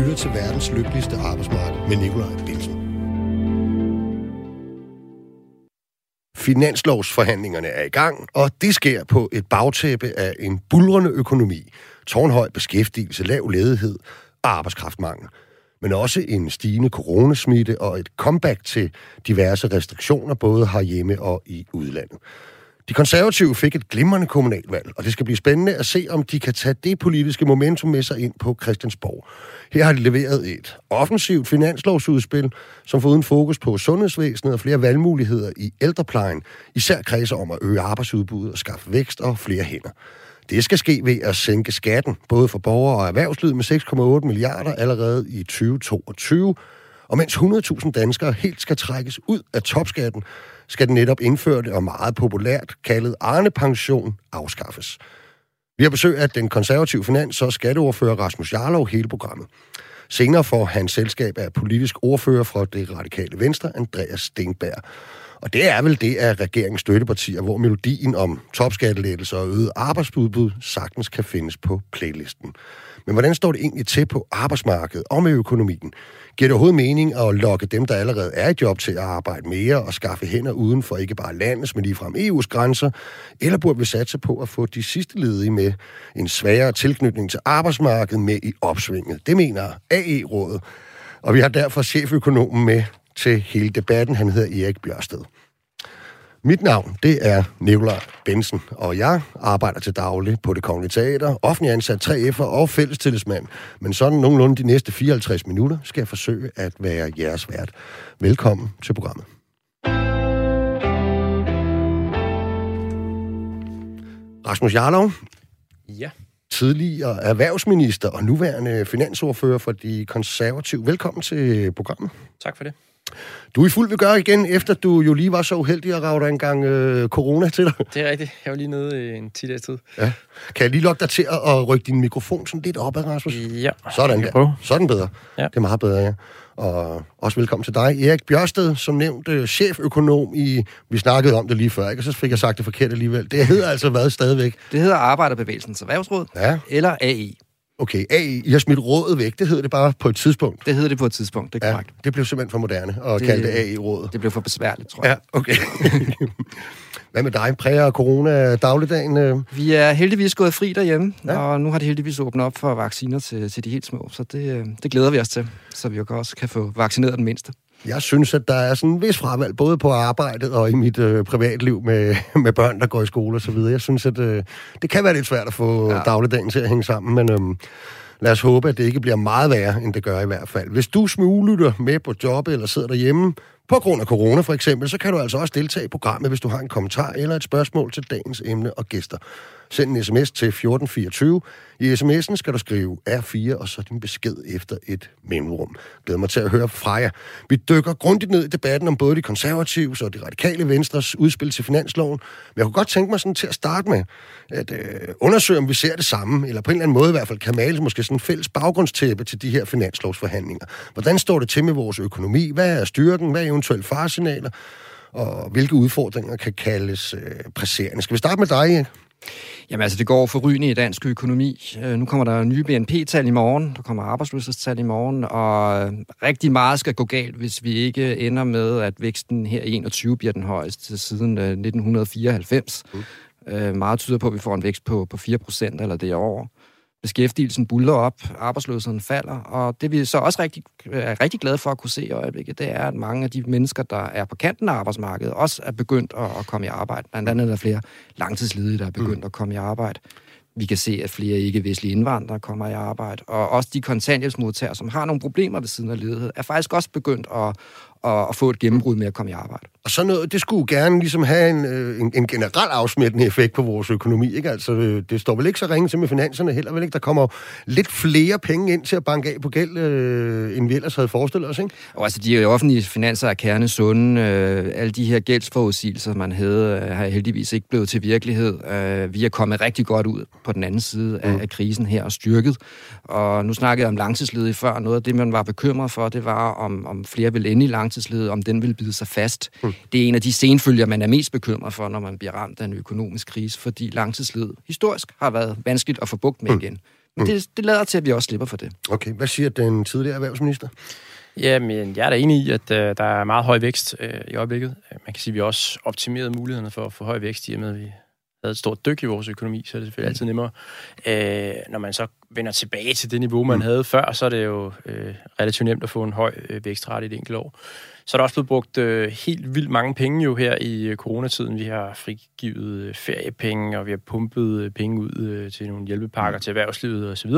lytter til verdens lykkeligste arbejdsmarked med Nikolaj Bilsen. Finanslovsforhandlingerne er i gang, og det sker på et bagtæppe af en bulrende økonomi, tårnhøj beskæftigelse, lav ledighed og arbejdskraftmangel. Men også en stigende coronasmitte og et comeback til diverse restriktioner, både herhjemme og i udlandet. De konservative fik et glimrende kommunalvalg, og det skal blive spændende at se, om de kan tage det politiske momentum med sig ind på Christiansborg. Her har de leveret et offensivt finanslovsudspil, som får uden fokus på sundhedsvæsenet og flere valgmuligheder i ældreplejen, især kredser om at øge arbejdsudbuddet og skaffe vækst og flere hænder. Det skal ske ved at sænke skatten, både for borgere og erhvervslivet med 6,8 milliarder allerede i 2022. Og mens 100.000 danskere helt skal trækkes ud af topskatten, skal den netop indførte og meget populært kaldet Arne-pension afskaffes. Vi har besøg af den konservative finans- og skatteordfører Rasmus Jarlov hele programmet. Senere får han selskab af politisk ordfører fra det radikale venstre, Andreas Stenberg. Og det er vel det af regeringens støttepartier, hvor melodien om topskattelettelser og øget arbejdsudbud sagtens kan findes på playlisten. Men hvordan står det egentlig til på arbejdsmarkedet og med økonomien? Giver det overhovedet mening at lokke dem, der allerede er i job til at arbejde mere og skaffe hænder uden for ikke bare landets, men ligefrem EU's grænser? Eller burde vi satse på at få de sidste ledige med en sværere tilknytning til arbejdsmarkedet med i opsvinget? Det mener AE-rådet. Og vi har derfor cheføkonomen med til hele debatten. Han hedder Erik Bjørsted. Mit navn, det er Nikolaj Bensen, og jeg arbejder til daglig på det Kongelige Teater, offentlig ansat 3F'er og fællestillidsmand. Men sådan nogenlunde de næste 54 minutter skal jeg forsøge at være jeres vært. Velkommen til programmet. Rasmus Jarlov. Ja. Tidligere erhvervsminister og nuværende finansordfører for de konservative. Velkommen til programmet. Tak for det. Du er i fuld vil gøre igen, efter du jo lige var så uheldig at rave dig en gang øh, corona til dig. Det er rigtigt. Jeg var lige nede i en 10 dages tid. Ja. Kan jeg lige lokke dig til at rykke din mikrofon sådan lidt opad, Rasmus? Ja. Sådan der. Prøve. Sådan bedre. Ja. Det er meget bedre, ja. Og også velkommen til dig, Erik Bjørsted, som nævnt øh, cheføkonom i... Vi snakkede om det lige før, ikke? Og så fik jeg sagt det forkert alligevel. Det hedder altså hvad stadigvæk? Det hedder Arbejderbevægelsens Erhvervsråd, Ja. eller AI. Okay, A, I har smidt rådet væk. Det hedder det bare på et tidspunkt. Det hedder det på et tidspunkt, det er Ja, korrekt. det blev simpelthen for moderne at Det- kalde det AI-rådet. Det blev for besværligt, tror jeg. Ja, okay. Hvad med dig? Præger corona dagligdagen? øh? Vi er heldigvis gået fri derhjemme, Ja. og nu har de heldigvis åbnet op for vacciner til, til de helt små, så det, øh, det glæder vi os til, så vi jo også kan få vaccineret den mindste. Jeg synes, at der er sådan en vis fravalg, både på arbejdet og i mit øh, privatliv med, med børn, der går i skole og så videre. Jeg synes, at øh, det kan være lidt svært at få ja. Dagligdagen til at hænge sammen, men øh, lad os håbe, at det ikke bliver meget værre, end det gør i hvert fald. Hvis du smuglytter med på job eller sidder derhjemme, på grund af corona for eksempel, så kan du altså også deltage i programmet, hvis du har en kommentar eller et spørgsmål til dagens emne og gæster. Send en sms til 1424. I sms'en skal du skrive R4 og så din besked efter et mellemrum. Glæder mig til at høre fra jer. Vi dykker grundigt ned i debatten om både de konservatives og de radikale venstres udspil til finansloven. Men jeg kunne godt tænke mig sådan til at starte med at øh, undersøge, om vi ser det samme, eller på en eller anden måde i hvert fald kan males måske sådan en fælles baggrundstæppe til de her finanslovsforhandlinger. Hvordan står det til med vores økonomi? Hvad er styrken? Hvad er eventuelle faresignaler? Og hvilke udfordringer kan kaldes øh, presserende? Skal vi starte med dig, Erik? Jamen altså, det går forrygende i dansk økonomi. Øh, Nu kommer der nye BNP-tal i morgen, der kommer arbejdsløshedstal i morgen, og øh, rigtig meget skal gå galt, hvis vi ikke ender med, at væksten her i 21 bliver den højeste siden øh, 1994. Mm. Øh, meget tyder på, at vi får en vækst på, på 4 procent eller derovre. Beskæftigelsen buller op, arbejdsløsheden falder, og det vi så også rigtig, er rigtig glade for at kunne se i øjeblikket, det er, at mange af de mennesker, der er på kanten af arbejdsmarkedet, også er begyndt at, at komme i arbejde. Blandt andet er der flere langtidsledige, der er begyndt mm. at komme i arbejde. Vi kan se, at flere ikke-vestlige indvandrere kommer i arbejde, og også de kontanthjælpsmodtagere, som har nogle problemer ved siden af ledighed, er faktisk også begyndt at, at, at få et gennembrud med at komme i arbejde. Og sådan noget, det skulle gerne ligesom have en, øh, en, en generel afsmittende effekt på vores økonomi, ikke? Altså, øh, det står vel ikke så ringe til med finanserne heller, vel ikke? Der kommer lidt flere penge ind til at banke af på gæld, øh, end vi ellers havde forestillet os, ikke? Og altså, de offentlige finanser er kernesunde. Øh, alle de her gældsforudsigelser, man havde, øh, har heldigvis ikke blevet til virkelighed. Øh, vi er kommet rigtig godt ud på den anden side af, Mm. af krisen her og styrket. Og nu snakkede jeg om langtidsledige før. Noget af det, man var bekymret for, det var, om, om flere vil ende i langtidsledige, om den vil bide sig fast. Mm. Det er en af de senfølger, man er mest bekymret for, når man bliver ramt af en økonomisk krise, fordi langtidsledet historisk har været vanskeligt at få bugt med Mm. igen. Men mm. det, det lader til, at vi også slipper for det. Okay, hvad siger den tidligere erhvervsminister? Jamen, jeg er da enig i, at øh, der er meget høj vækst øh, i øjeblikket. Man kan sige, at vi også optimeret mulighederne for at få høj vækst i og med, at vi havde et stort dyk i vores økonomi, så er det selvfølgelig altid nemmere. Øh, når man så vender tilbage til det niveau, man mm. havde før, så er det jo øh, relativt nemt at få en høj øh, vækstrate i et enkelt år. Så er der også blevet brugt øh, helt vildt mange penge jo her i øh, coronatiden. Vi har frigivet øh, feriepenge, og vi har pumpet øh, penge ud øh, til nogle hjælpepakker mm. til erhvervslivet osv.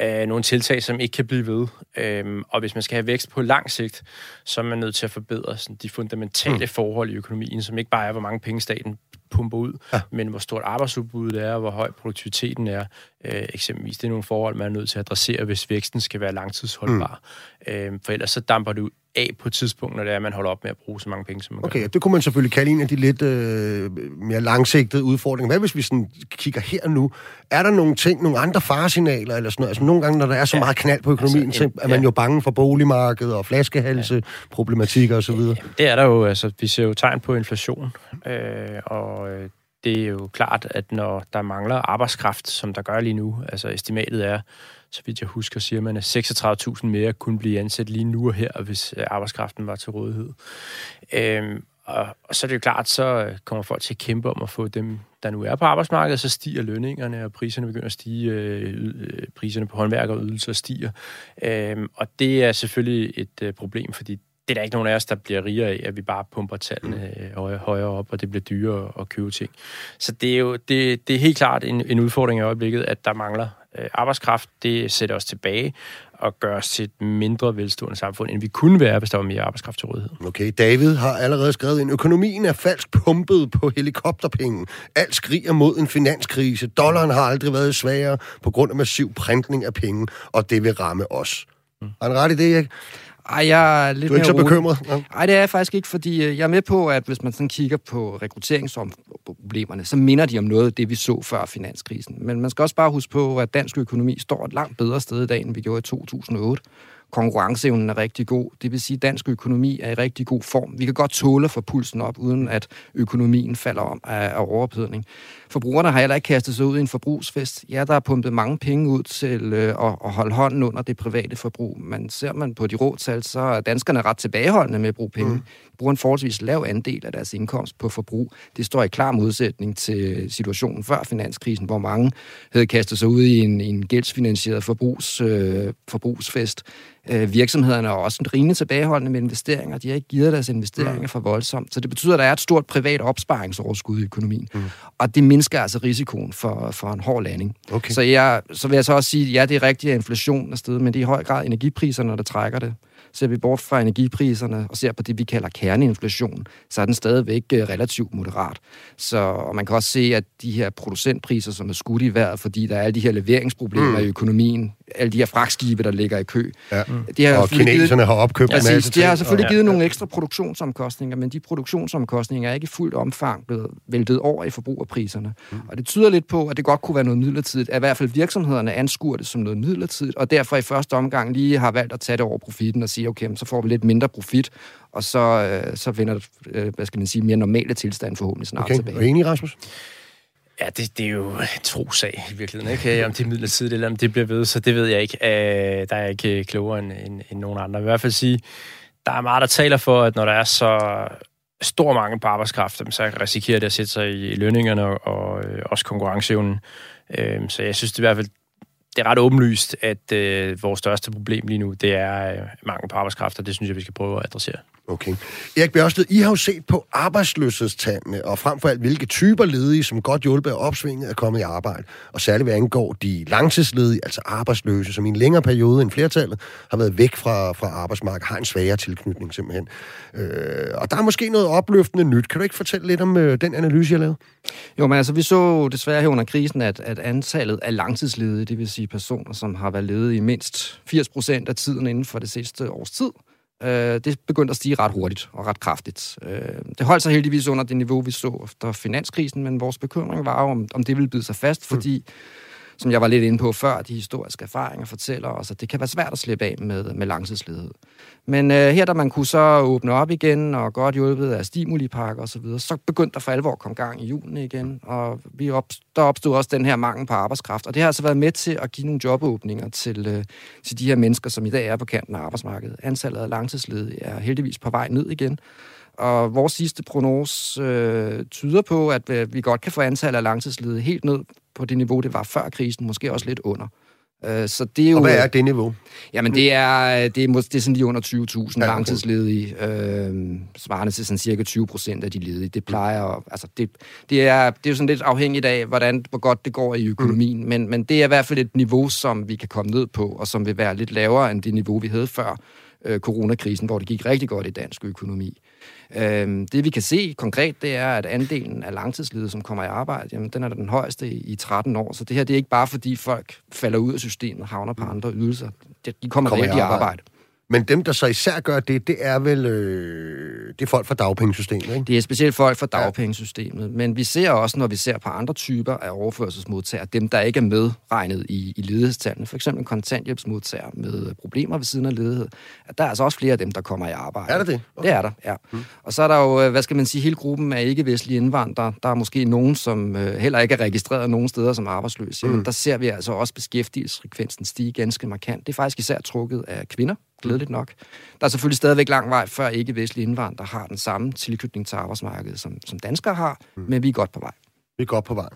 Øh, nogle tiltag, som ikke kan blive ved. Øh, og hvis man skal have vækst på lang sigt, så er man nødt til at forbedre sådan, de fundamentale mm. forhold i økonomien, som ikke bare er, hvor mange penge staten pumper ud, ja. men hvor stort arbejdsudbuddet er, og hvor høj produktiviteten er, øh, eksempelvis. Det er nogle forhold, man er nødt til at adressere, hvis væksten skal være langtidsholdbar. Mm. Øh, for ellers så damper det ud af på et tidspunkt, når det er, at man holder op med at bruge så mange penge, som man Okay, gør. det kunne man selvfølgelig kalde en af de lidt øh, mere langsigtede udfordringer. Hvad hvis vi sådan kigger her nu? Er der nogle ting, nogle andre faresignaler eller sådan noget? Altså nogle gange, når der er så ja. meget knald på økonomien, altså, så er man ja. jo bange for boligmarkedet og flaskehalse, ja. problematikker osv. Ja, det er der jo. Altså, vi ser jo tegn på inflation, øh, og øh, det er jo klart, at når der mangler arbejdskraft, som der gør lige nu, altså estimatet er, så vidt jeg husker, siger man, at 36.000 mere kunne blive ansat lige nu og her, hvis øh, arbejdskraften var til rådighed. Øhm, og, og så er det jo klart, så øh, kommer folk til at kæmpe om at få dem, der nu er på arbejdsmarkedet, så stiger lønningerne, og priserne begynder at stige, øh, øh priserne på håndværk og ydelser stiger. Øhm, og det er selvfølgelig et øh, problem, fordi det er der ikke nogen af os, der bliver rigere af, at vi bare pumper tallene øh, højere op, og det bliver dyrere at købe ting. Så det er jo det, det er helt klart en, en udfordring i øjeblikket, at der mangler Øh, arbejdskraft. Det sætter os tilbage og gør os til et mindre velstående samfund, end vi kunne være, hvis der var mere arbejdskraft til rådighed. Okay, David har allerede skrevet en økonomien er falsk pumpet på helikopterpenge. Alt skriger mod en finanskrise. Dollaren har aldrig været svagere på grund af massiv printning af penge, og det vil ramme os. Har han ret i det, ikke? Ej, jeg er lidt du er ikke så bekymret? Nej, ja. det er jeg faktisk ikke, fordi øh, jeg er med på, at hvis man sådan kigger på rekrutteringsproblemerne, så minder de om noget af det, vi så før finanskrisen. Men man skal også bare huske på, at dansk økonomi står et langt bedre sted i dag, end vi gjorde i 2008 konkurrenceevnen er rigtig god. Det vil sige, at dansk økonomi er i rigtig god form. Vi kan godt tåle at få pulsen op, uden at økonomien falder om af, af overophedning. Forbrugerne har heller ikke kastet sig ud i en forbrugsfest. Ja, der er pumpet mange penge ud til øh, at, at holde hånden under det private forbrug. Men ser man på de råtal, så er danskerne ret tilbageholdende med at bruge penge. Mm. De bruger en forholdsvis lav andel af deres indkomst på forbrug. Det står i klar modsætning til situationen før finanskrisen, hvor mange havde kastet sig ud i en, en gældsfinansieret forbrugs, øh, forbrugsfest. Øh, virksomhederne er også rimelig tilbageholdende med investeringer. De har ikke givet deres investeringer mm. for voldsomt. Så det betyder, at der er et stort privat opsparingsoverskud i økonomien. Mm. Og det mindsker altså risikoen for, for en hård landing. Okay. Så, jeg, så vil jeg så også sige, at ja, det er rigtigt, at inflationen er stedet, men det er i høj grad energipriserne, der trækker det. Ser vi bort fra energipriserne og ser på det, vi kalder kerneinflation, så er den stadigvæk øh, relativt moderat. Så og man kan også se, at de her producentpriser, som er skudt i vejret, fordi der er alle de her leveringsproblemer mm. i økonomien, alle de her fragtskibe, der ligger i kø. Ja. De har og kineserne givet, har opkøbt ja, en masse De har selvfølgelig og, givet ja. nogle ekstra produktionsomkostninger, men de produktionsomkostninger er ikke i fuldt omfang blevet væltet over i forbrugerpriserne. Mm. Og det tyder lidt på, at det godt kunne være noget midlertidigt, at i hvert fald virksomhederne anskuer det som noget midlertidigt, og derfor i første omgang lige har valgt at tage det over profitten og sige, okay, så får vi lidt mindre profit, og så, øh, så vinder øh, hvad skal man sige, mere normale tilstand forhåbentlig snart okay. tilbage. Er enig, Rasmus? Ja, det, det er jo en trosag i virkeligheden, ikke? Om det er midlertidigt, eller om det bliver ved, så det ved jeg ikke. Øh, der er jeg ikke klogere end, end, end nogen andre. Jeg vil i hvert fald sige, der er meget, der taler for, at når der er så stor mangel på arbejdskraft, så risikerer det at sætte sig i lønningerne og, og øh, også konkurrenceevnen. Øh, så jeg synes det i hvert fald, det er ret åbenlyst, at øh, vores største problem lige nu, det er øh, mangel på arbejdskraft, og det synes jeg, vi skal prøve at adressere. Okay. Erik Bjørsted, I har jo set på arbejdsløshedstallene, og frem for alt, hvilke typer ledige, som godt hjulpet af opsvinget, er kommet i arbejde. Og særligt hvad angår de langtidsledige, altså arbejdsløse, som i en længere periode end flertallet har været væk fra, fra arbejdsmarkedet, har en svagere tilknytning simpelthen. Øh, og der er måske noget opløftende nyt. Kan du ikke fortælle lidt om øh, den analyse, jeg lavede? Jo, men altså, vi så desværre her under krisen, at, at antallet af langtidsledige, det vil sige personer, som har været ledige i mindst 80 procent af tiden inden for det sidste års tid, Øh, det begyndte at stige ret hurtigt og ret kraftigt. Øh, det holdt sig heldigvis under det niveau, vi så efter finanskrisen, men vores bekymring var jo, om, om det ville bide sig fast, fordi som jeg var lidt inde på før, de historiske erfaringer fortæller os, at det kan være svært at slippe af med, med langtidsledighed. Men øh, her, da man kunne så åbne op igen, og godt hjulpet af stimulipakker osv., så, videre, så begyndte der for alvor at komme gang i julen igen, og vi op, der opstod også den her mangel på arbejdskraft. Og det har altså været med til at give nogle jobåbninger til, øh, til de her mennesker, som i dag er på kanten af arbejdsmarkedet. Antallet af langtidsledige er heldigvis på vej ned igen, og vores sidste prognose øh, tyder på, at øh, vi godt kan få antallet af langtidsledige helt ned på det niveau, det var før krisen, måske også lidt under. Øh, så det er jo, og hvad er det niveau? Jamen, det er, det er, det er sådan lige under 20.000 ja, langtidsledige, øh, svarende til sådan cirka 20 procent af de ledige. Det plejer altså det, det, er, det er jo sådan lidt afhængigt af, hvordan, hvor godt det går i økonomien, mm. men, men det er i hvert fald et niveau, som vi kan komme ned på, og som vil være lidt lavere end det niveau, vi havde før øh, coronakrisen, hvor det gik rigtig godt i dansk økonomi. Øh, det vi kan se konkret, det er, at andelen af langtidsledige, som kommer i arbejde, jamen, den er den højeste i, i 13 år. Så det her det er ikke bare, fordi folk falder ud af systemet og havner på mm. andre ydelser. De kommer, kommer rigtig i arbejde. arbejde. Men dem, der så især gør det, det er vel øh, det er folk fra dagpengesystemet, ikke? Det er specielt folk fra dagpengesystemet. Ja. Men vi ser også, når vi ser på andre typer af overførselsmodtagere, dem, der ikke er medregnet i, i ledighedstallene, for eksempel kontanthjælpsmodtagere med problemer ved siden af ledighed, at der er altså også flere af dem, der kommer i arbejde. Er der det? Okay. Det er der, ja. Hmm. Og så er der jo, øh, hvad skal man sige, hele gruppen af ikke-vestlige indvandrere. Der er måske nogen, som øh, heller ikke er registreret nogen steder som arbejdsløse. Hmm. Der ser vi altså også beskæftigelsesfrekvensen stige ganske markant. Det er faktisk især trukket af kvinder glædeligt nok. Der er selvfølgelig stadigvæk lang vej, før ikke-vestlige indvandrere har den samme tilknytning til arbejdsmarkedet, som, som danskere har, mm. men vi er godt på vej. Vi er godt på vej.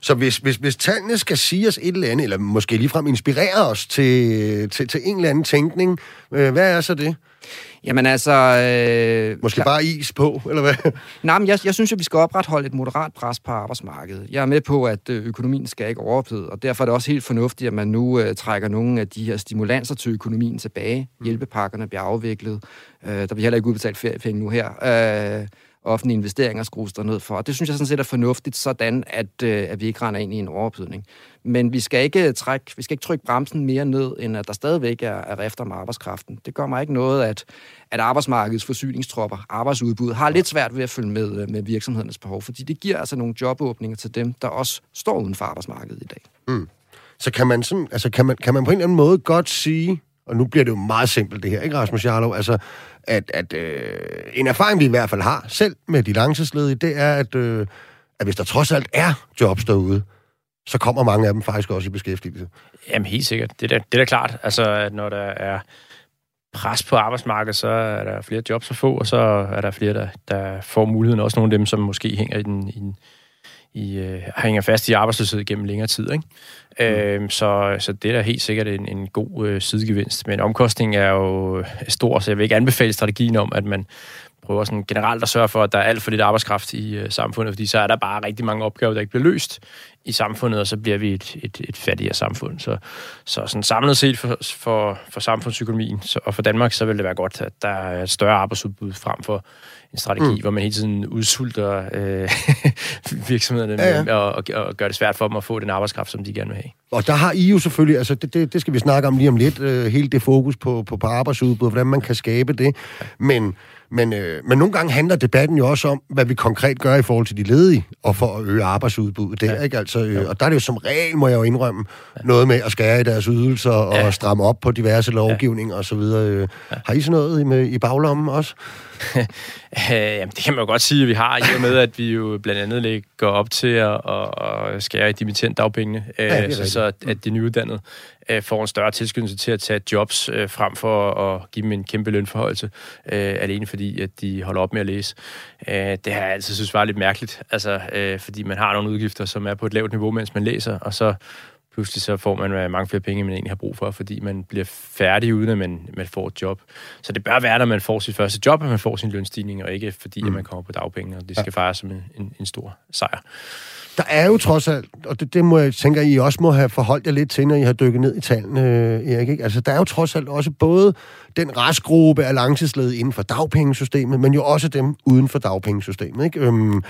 Så hvis, hvis, hvis tallene skal sige os et eller andet, eller måske ligefrem inspirere os til, til, til en eller anden tænkning, øh, hvad er så det? Jamen altså... Øh, Måske klar. bare is på, eller hvad? Nej, men jeg, jeg synes at vi skal opretholde et moderat pres på arbejdsmarkedet. Jeg er med på, at øh, økonomien skal ikke overophede, og derfor er det også helt fornuftigt, at man nu øh, trækker nogle af de her stimulanser til økonomien tilbage. Mm. Hjælpepakkerne bliver afviklet. Øh, der bliver heller ikke udbetalt feriepenge nu her. Øh, offentlige investeringer skrues der ned for. Og det synes jeg sådan set er fornuftigt, sådan at, øh, at vi ikke render ind i en overophedning. Men vi skal ikke øh, trække, vi skal ikke trykke bremsen mere ned, end at der stadigvæk er, er efter med arbejdskraften. Det gør mig ikke noget, at, at arbejdsmarkedets forsyningstropper, arbejdsudbud, har lidt svært ved at følge med, øh, med virksomhedernes behov, fordi det giver altså nogle jobåbninger til dem, der også står uden for arbejdsmarkedet i dag. Mm. Så kan man, sådan, altså kan, man, kan man på en eller anden måde godt sige, og nu bliver det jo meget simpelt det her, ikke Rasmus Jarlov? Altså, at, at øh, en erfaring, vi i hvert fald har selv med de langtidsledige, det er, at, øh, at hvis der trods alt er jobs derude, så kommer mange af dem faktisk også i beskæftigelse. Jamen helt sikkert. Det er da, det er da klart. Altså, at når der er pres på arbejdsmarkedet, så er der flere jobs at få, og så er der flere, der, der får muligheden. Også nogle af dem, som måske hænger i den, i den i, øh, hænger fast i arbejdsløshed gennem længere tid. Ikke? Mm. Øh, så, så det er da helt sikkert en, en god øh, sidegevinst. Men omkostningen er jo stor, så jeg vil ikke anbefale strategien om, at man prøver sådan generelt at sørge for, at der er alt for lidt arbejdskraft i øh, samfundet, fordi så er der bare rigtig mange opgaver, der ikke bliver løst i samfundet, og så bliver vi et, et, et fattigere samfund. Så, så sådan samlet set for, for, for samfundsøkonomien så, og for Danmark, så vil det være godt, at der er et større arbejdsudbud frem for en strategi, mm. hvor man hele tiden udsulter øh, virksomhederne ja, ja. Og, og, og gør det svært for dem at få den arbejdskraft, som de gerne vil have. Og der har I jo selvfølgelig, altså det, det, det skal vi snakke om lige om lidt, øh, hele det fokus på, på, på arbejdsudbud, hvordan man kan skabe det. Men men, øh, men nogle gange handler debatten jo også om, hvad vi konkret gør i forhold til de ledige, og for at øge arbejdsudbuddet der, ja. ikke? Altså, øh, og der er det jo som regel, må jeg jo indrømme, ja. noget med at skære i deres ydelser og ja. stramme op på diverse lovgivninger ja. og så videre. Øh, ja. Har I sådan noget i, med, i baglommen også? Jamen, det kan man jo godt sige, at vi har, i og med, at vi jo blandt andet lægger op til at, at skære i dimittent dagpengene, ja, så, så at de nyuddannede øh, får en større tilskyndelse til at tage jobs, øh, frem for at give dem en kæmpe lønforholdelse, øh, alene fordi, at de holder op med at læse. Øh, det har jeg altid synes var lidt mærkeligt, altså, øh, fordi man har nogle udgifter, som er på et lavt niveau, mens man læser, og så pludselig så får man øh, mange flere penge, end man egentlig har brug for, fordi man bliver færdig uden at man, man får et job. Så det bør være, når man får sit første job, at man får sin lønstigning, og ikke fordi, mm. at man kommer på dagpenge, og det skal ja. fejres som en, en, en stor sejr. Der er jo trods alt, og det, det må jeg tænke, at I også må have forholdt jer lidt til, når I har dykket ned i tallene, øh, Erik. Ikke? Altså, der er jo trods alt også både den restgruppe af langtidsledige inden for dagpengesystemet, men jo også dem uden for dagpengesystemet. Ikke? Øhm,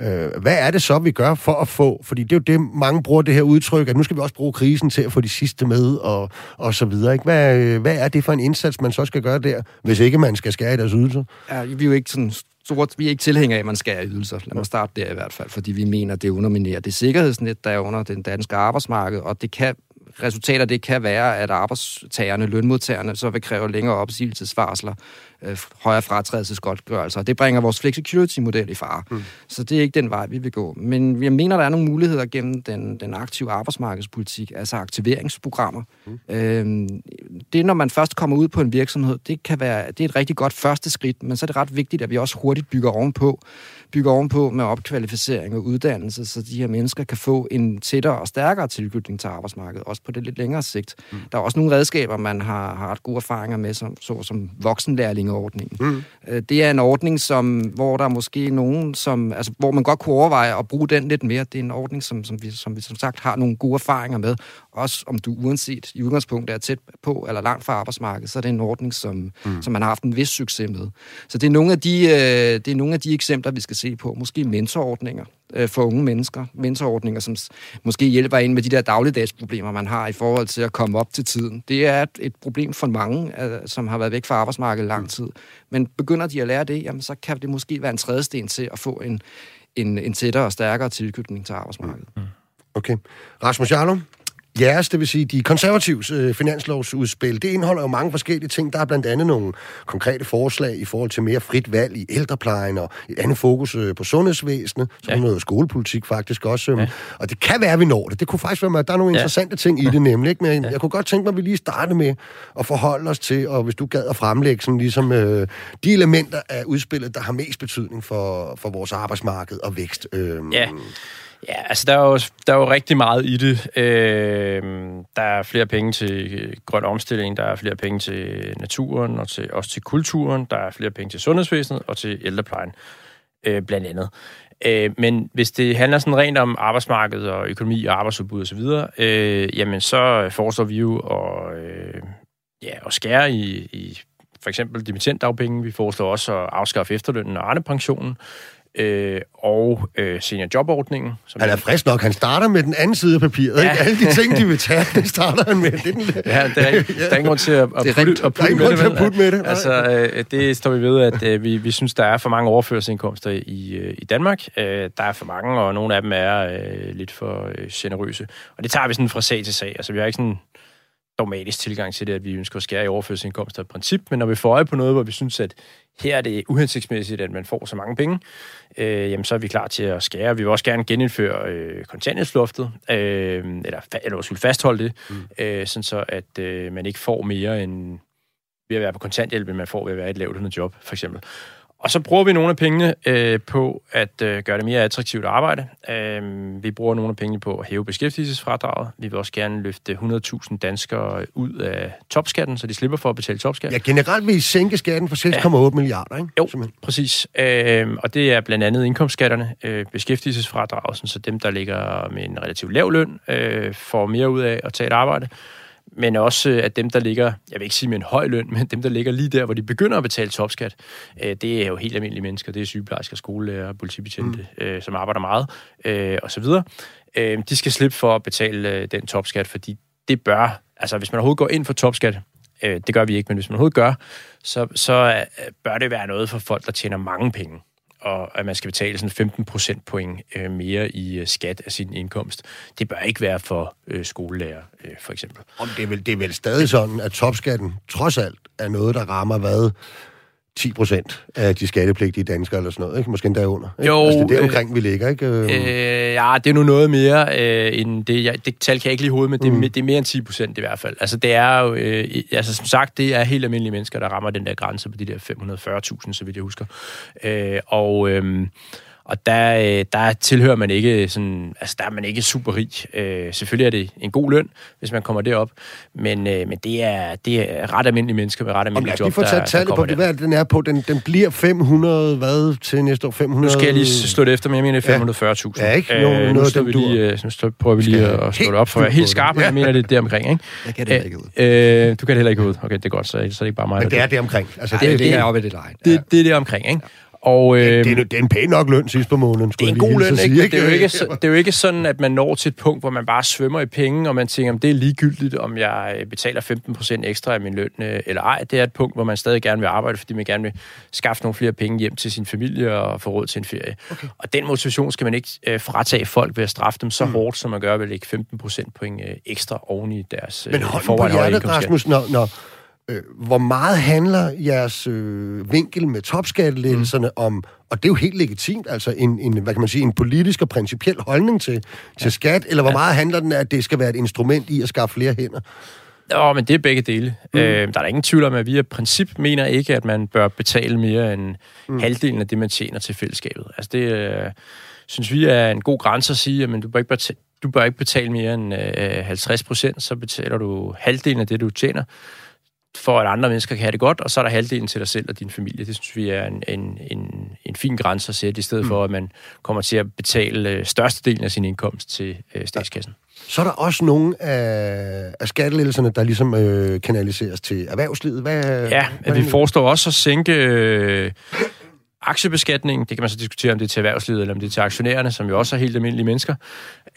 øh, hvad er det så, vi gør for at få, fordi det er jo det, mange bruger det her udtryk, at nu skal vi også bruge krisen til at få de sidste med, og, og så videre. Ikke? Hvad, øh, hvad er det for en indsats, man så skal gøre der, hvis ikke man skal skære i deres ydelser? Ja, vi er jo ikke sådan store, vi er ikke tilhængere af, at man skal have ydelser. Lad mig starte der i hvert fald, fordi vi mener, at det underminerer det sikkerhedsnet, der er under den danske arbejdsmarked, og det kan resultater det kan være, at arbejdstagerne, lønmodtagerne, så vil kræve længere opsigelsesvarsler, øh, højere fratrædelsesgodtgørelser. Det bringer vores flexicurity-model i fare. Mm. Så det er ikke den vej, vi vil gå. Men jeg mener, der er nogle muligheder gennem den, den aktive arbejdsmarkedspolitik, altså aktiveringsprogrammer. Mm. Øhm, det, når man først kommer ud på en virksomhed, det kan være det er et rigtig godt første skridt, men så er det ret vigtigt, at vi også hurtigt bygger ovenpå bygger ovenpå med opkvalificering og uddannelse, så de her mennesker kan få en tættere og stærkere tilknytning til arbejdsmarkedet, også på det lidt længere sigt. Mm. Der er også nogle redskaber, man har, har ret gode erfaringer med, som, så som voksenlærlingeordningen. Mm. Øh, det er en ordning, som, hvor der er måske nogen, som, altså, hvor man godt kunne overveje at bruge den lidt mere. Det er en ordning, som, som, vi, som vi som sagt har nogle gode erfaringer med. Også om du uanset i udgangspunktet er tæt på eller langt fra arbejdsmarkedet, så er det en ordning, som, mm. som man har haft en vis succes med. Så det er nogle af de, øh, det er nogle af de eksempler, vi skal se på. Måske mentorordninger øh, for unge mennesker. Mentorordninger, som måske hjælper ind med de der dagligdagsproblemer, man har i forhold til at komme op til tiden. Det er et, et problem for mange, øh, som har været væk fra arbejdsmarkedet lang tid. Men begynder de at lære det, jamen, så kan det måske være en trædesten til at få en, en, en tættere og stærkere tilknytning til arbejdsmarkedet. Mm. Okay. Rasmus Jarlum, jeres, det vil sige de konservatives øh, finanslovsudspil, det indeholder jo mange forskellige ting. Der er blandt andet nogle konkrete forslag i forhold til mere frit valg i ældreplejen, og et andet fokus øh, på sundhedsvæsenet, så ja. noget skolepolitik faktisk også. Øh, ja. Og det kan være, at vi når det. Det kunne faktisk være, at der er nogle ja. interessante ting i det nemlig. Ikke? Men ja. jeg kunne godt tænke mig, at vi lige starter med at forholde os til, og hvis du gad at fremlægge sådan ligesom, øh, de elementer af udspillet, der har mest betydning for, for vores arbejdsmarked og vækst. Øh, ja. Ja, altså der er jo, der er jo rigtig meget i det. Øh, der er flere penge til øh, grøn omstilling, der er flere penge til naturen og til, også til kulturen, der er flere penge til sundhedsvæsenet og til ældreplejen, øh, blandt andet. Øh, men hvis det handler sådan rent om arbejdsmarkedet og økonomi og arbejdsudbud osv., øh, jamen så foreslår vi jo at, øh, ja, at skære i, i for eksempel dimittentdagpenge. Vi foreslår også at afskaffe efterlønnen og pensionen øh, og øh, seniorjobordningen. Som han er frisk nok. Han starter med den anden side af papiret. Ja. Ikke? Alle de ting, de vil tage, det starter han med. Det er den, ja, der er, ikke, der er ingen grund til at, at, putte, at putte, med, det, at putte med det. Altså, øh, det står vi ved, at øh, vi, vi synes, der er for mange overførselsindkomster i, øh, i Danmark. Øh, der er for mange, og nogle af dem er øh, lidt for øh, generøse. Og det tager vi sådan fra sag til sag. Altså, vi har ikke sådan dogmatisk tilgang til det, at vi ønsker at skære i overførselsindkomster i princip, men når vi får øje på noget, hvor vi synes, at her er det uhensigtsmæssigt, at man får så mange penge, øh, jamen så er vi klar til at skære. Vi vil også gerne genindføre øh, kontanthjælpsloftet, øh, eller, eller skulle fastholde det, mm. øh, sådan så at øh, man ikke får mere end ved at være på kontanthjælp, end man får ved at være i et lavt job, for eksempel. Og så bruger vi nogle af pengene øh, på at øh, gøre det mere attraktivt at arbejde. Øh, vi bruger nogle af pengene på at hæve beskæftigelsesfradraget. Vi vil også gerne løfte 100.000 danskere ud af topskatten, så de slipper for at betale topskat. Ja, generelt vil I sænke skatten for 6,8 ja. milliarder, ikke? Jo, Simpelthen. præcis. Øh, og det er blandt andet indkomstskatterne, øh, beskæftigelsesfradraget, så dem, der ligger med en relativt lav løn, øh, får mere ud af at tage et arbejde men også at dem, der ligger, jeg vil ikke sige med en høj løn, men dem, der ligger lige der, hvor de begynder at betale topskat, øh, det er jo helt almindelige mennesker. Det er sygeplejersker, skolelærer, politibetjente, mm. øh, som arbejder meget, øh, og så videre. Øh, de skal slippe for at betale øh, den topskat, fordi det bør, altså hvis man overhovedet går ind for topskat, øh, det gør vi ikke, men hvis man overhovedet gør, så, så øh, bør det være noget for folk, der tjener mange penge og at man skal betale sådan 15 procentpoint øh, mere i øh, skat af sin indkomst. Det bør ikke være for øh, skolelærer, øh, for eksempel. Om det, er vel, det er vel stadig sådan, at topskatten trods alt er noget, der rammer hvad? 10 procent af de skattepligtige danskere eller sådan noget, ikke? Måske endda under. Ikke? Jo. Altså, det er der omkring, øh, vi ligger, ikke? Øh, ja, det er nu noget mere øh, end det. Jeg, det tal kan jeg ikke lige hovedet, men det, mm. det er mere end 10 procent i hvert fald. Altså, det er jo, øh, altså som sagt, det er helt almindelige mennesker, der rammer den der grænse på de der 540.000, så vidt jeg husker. Øh, og... Øh, og der, øh, der tilhører man ikke sådan, altså der er man ikke super rig. Øh, selvfølgelig er det en god løn, hvis man kommer derop, men, øh, men det, er, det er ret almindelige mennesker med ret almindelige job, der, der tallet på, det, hvad den er på. Den, den bliver 500, hvad til næste år? 500... Nu skal jeg lige slå det efter, men jeg mener det er 540.000. Ja, ikke? Jo, øh, nu, står vi lige, øh, nu prøver vi lige at slå det op, for at være helt skarp, ja. jeg mener det er det omkring, ikke? Jeg kan det heller ikke ud. Øh, du kan det heller ikke ud. Okay, det er godt, så, så er det ikke bare mig. Men det er det omkring. Altså, det, det, det, er oppe i det leje. Det, det er det omkring, ikke? Og, øh, det, er, det er en pæn nok løn sidst på måneden, det er en god løn, ikke? Sige, ikke? Det, er jo ikke, det er jo ikke sådan, at man når til et punkt, hvor man bare svømmer i penge, og man tænker, om det er ligegyldigt, om jeg øh, betaler 15% ekstra af min løn øh, eller ej. Det er et punkt, hvor man stadig gerne vil arbejde, fordi man gerne vil skaffe nogle flere penge hjem til sin familie og få råd til en ferie. Okay. Og den motivation skal man ikke øh, fratage folk ved at straffe dem så mm. hårdt, som man gør ved at lægge 15% point øh, ekstra oven i deres øh, Men hold på hjertet, Rasmus, når, når, øh, hvor meget handler jeres øh, vinkel med topskattelettelserne mm. om, og det er jo helt legitimt, altså en, en, hvad kan man sige, en politisk og principiel holdning til, til ja. skat, eller hvor ja. meget handler den af, at det skal være et instrument i at skaffe flere hænder? Ja, men det er begge dele. Mm. Øh, der er ingen tvivl om, at vi i princip mener ikke, at man bør betale mere end mm. halvdelen af det, man tjener til fællesskabet. Altså det øh, synes vi er en god grænse at sige, at du bør ikke betale, du bør ikke betale mere end øh, 50 procent, så betaler du halvdelen af det, du tjener for at andre mennesker kan have det godt, og så er der halvdelen til dig selv og din familie. Det synes vi er en, en, en, en fin grænse at sætte, i stedet mm. for at man kommer til at betale øh, størstedelen af sin indkomst til øh, statskassen. Så er der også nogle af, af skattelettelserne, der ligesom øh, kanaliseres til erhvervslivet. Hvad, ja, hvad vi foreslår også at sænke øh, aktiebeskatningen, det kan man så diskutere, om det er til erhvervslivet, eller om det er til aktionærerne, som jo også er helt almindelige mennesker.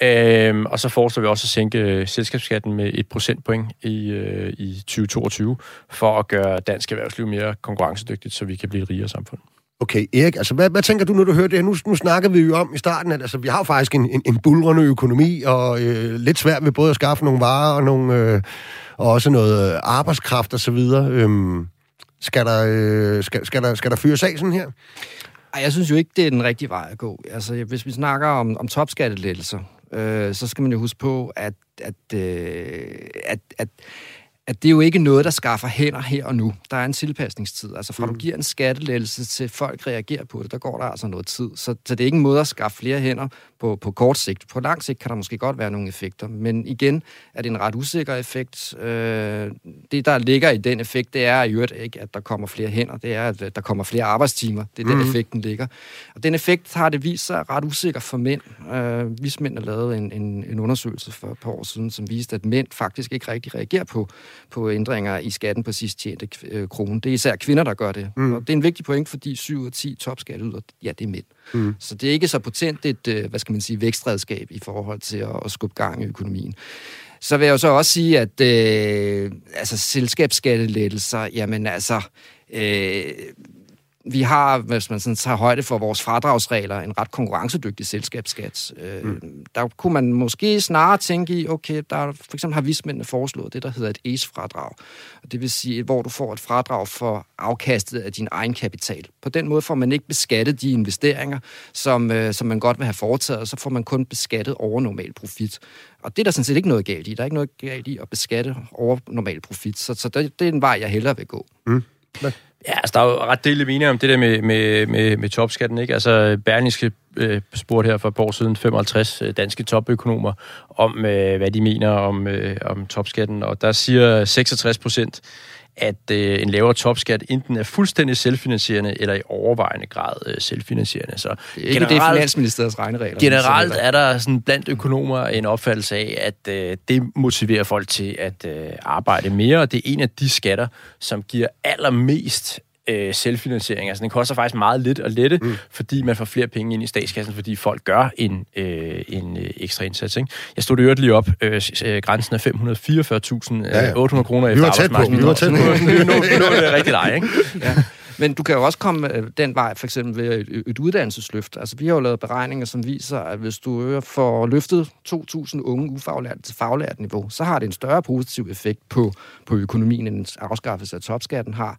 Øhm, og så foreslår vi også at sænke selskabsskatten med et procentpoint i, øh, i 2022, for at gøre dansk erhvervsliv mere konkurrencedygtigt, så vi kan blive et rigere samfund. Okay, Erik, altså hvad, hvad tænker du, når du hører det her? Nu, nu snakker vi jo om i starten, at altså, vi har faktisk en, en, en bulrende økonomi, og øh, lidt svært ved både at skaffe nogle varer og, nogle, øh, og også noget øh, arbejdskraft osv. Øhm, skal der, øh, skal, skal der, skal der fyres af sådan her? Ej, jeg synes jo ikke, det er den rigtige vej at gå. Altså, hvis vi snakker om, om topskattelettelser, øh, så skal man jo huske på, at, at, øh, at, at at det er jo ikke noget, der skaffer hænder her og nu. Der er en tilpasningstid. Altså fra mm. du giver en skattelettelse til folk reagerer på det, der går der altså noget tid. Så, så det er ikke en måde at skaffe flere hænder på, på kort sigt. På lang sigt kan der måske godt være nogle effekter, men igen er det en ret usikker effekt. Øh, det, der ligger i den effekt, det er i øvrigt ikke, at der kommer flere hænder. Det er, at der kommer flere arbejdstimer. Det er mm. den effekten ligger. Og den effekt har det vist sig ret usikker for mænd. Øh, Vismænd har lavet en, en, en undersøgelse for et par år siden, som viste, at mænd faktisk ikke rigtig reagerer på på ændringer i skatten på sidst tjente øh, krone. Det er især kvinder, der gør det. Mm. Og det er en vigtig point, fordi 7 af 10 topskatteyder, ja, det er mænd. Mm. Så det er ikke så potent et, øh, hvad skal man sige, vækstredskab i forhold til at, at skubbe gang i økonomien. Så vil jeg jo så også sige, at øh, altså, selskabsskattelettelser, jamen altså, øh, vi har, hvis man sådan tager højde for vores fradragsregler, en ret konkurrencedygtig selskabsskat. Øh, mm. Der kunne man måske snarere tænke i, okay, der for eksempel har vismændene foreslået det, der hedder et ACE-fradrag. Det vil sige, hvor du får et fradrag for afkastet af din egen kapital. På den måde får man ikke beskattet de investeringer, som, øh, som man godt vil have foretaget, så får man kun beskattet over normal profit. Og det er der sådan set ikke noget galt i. Der er ikke noget galt i at beskatte over normal profit. Så, så det, det er en vej, jeg hellere vil gå. Mm. Ja, altså, der er jo ret delt meninger om det der med, med, med, med topskatten, ikke? Altså, Berlingske øh, spurgte her for et par år siden 55 øh, danske topøkonomer om, øh, hvad de mener om, øh, om topskatten, og der siger 66 procent, at øh, en lavere topskat enten er fuldstændig selvfinansierende eller i overvejende grad øh, selvfinansierende. Så det er ikke generelt, det Finansministeriets regneregler. Generelt er der sådan blandt økonomer en opfattelse af, at øh, det motiverer folk til at øh, arbejde mere, og det er en af de skatter, som giver allermest øh, selvfinansiering. Altså, den koster faktisk meget lidt at lette, mm. fordi man får flere penge ind i statskassen, fordi folk gør en, øh, en øh, ekstra indsats. Ikke? Jeg stod det lige op. Øh, øh grænsen er 544.800 ja, ja. kroner efter arbejdsmarkedsbidrag. Vi var tæt på. Nu, nu, nu er det rigtig dig, ikke? Ja. Men du kan jo også komme øh, den vej, for eksempel ved et, et uddannelsesløft. Altså, vi har jo lavet beregninger, som viser, at hvis du får løftet 2.000 unge ufaglærte til faglært niveau, så har det en større positiv effekt på, på økonomien, end afskaffelse af topskatten har.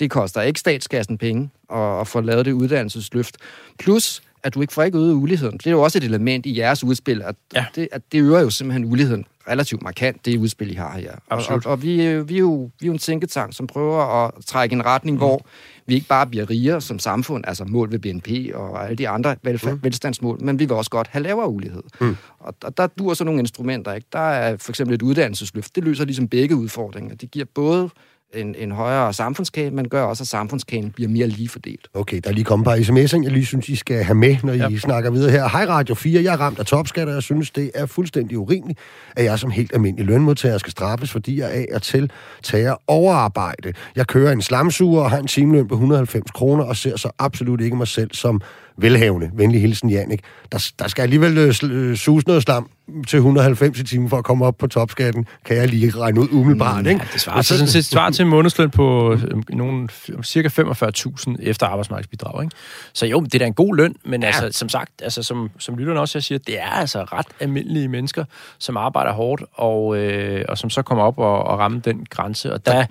Det koster ikke statskassen penge at, at få lavet det uddannelsesløft. Plus, at du ikke får ikke øget uligheden. Det er jo også et element i jeres udspil, at, ja. det, at det øger jo simpelthen uligheden relativt markant, det udspil, I har her. Og, og, og vi, vi, er jo, vi er jo en tænketank, som prøver at trække en retning, mm. hvor vi ikke bare bliver rigere som samfund, altså mål ved BNP og alle de andre velfærd, mm. velstandsmål, men vi vil også godt have lavere ulighed. Mm. Og, og der dur så nogle instrumenter. Ikke? Der er for eksempel et uddannelsesløft. Det løser ligesom begge udfordringer. Det giver både en, en højere samfundskage, men gør også, at samfundskagen bliver mere lige fordelt. Okay, der er lige kommet et par sms'er, jeg lige synes, I skal have med, når I snakker videre her. Hej Radio 4, jeg er ramt af topskat, og jeg synes, det er fuldstændig urimeligt, at jeg som helt almindelig lønmodtager skal straffes, fordi jeg af og til tager overarbejde. Jeg kører en slamsuger og har en timeløn på 190 kroner, og ser så absolut ikke mig selv som velhavende. Venlig hilsen, Jannik. Der, der skal alligevel øh, suge noget slam til 190 i timen for at komme op på topskatten, kan jeg lige regne ud umiddelbart. Ikke? Ja, det svarer, til, sådan set, svarer til en månedsløn på øh, nogle, cirka 45.000 efter arbejdsmarkedsbidrag. Ikke? Så jo, det er da en god løn, men ja. altså, som sagt, altså, som, som lytterne også siger, det er altså ret almindelige mennesker, som arbejder hårdt, og, øh, og som så kommer op og, og rammer den grænse. Og der,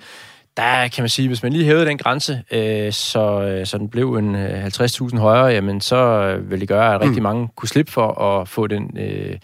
der kan man sige, hvis man lige hævede den grænse, øh, så, øh, så den blev en 50.000 øh, højere, jamen så øh, vil det gøre, at rigtig mm. mange kunne slippe for at få den øh,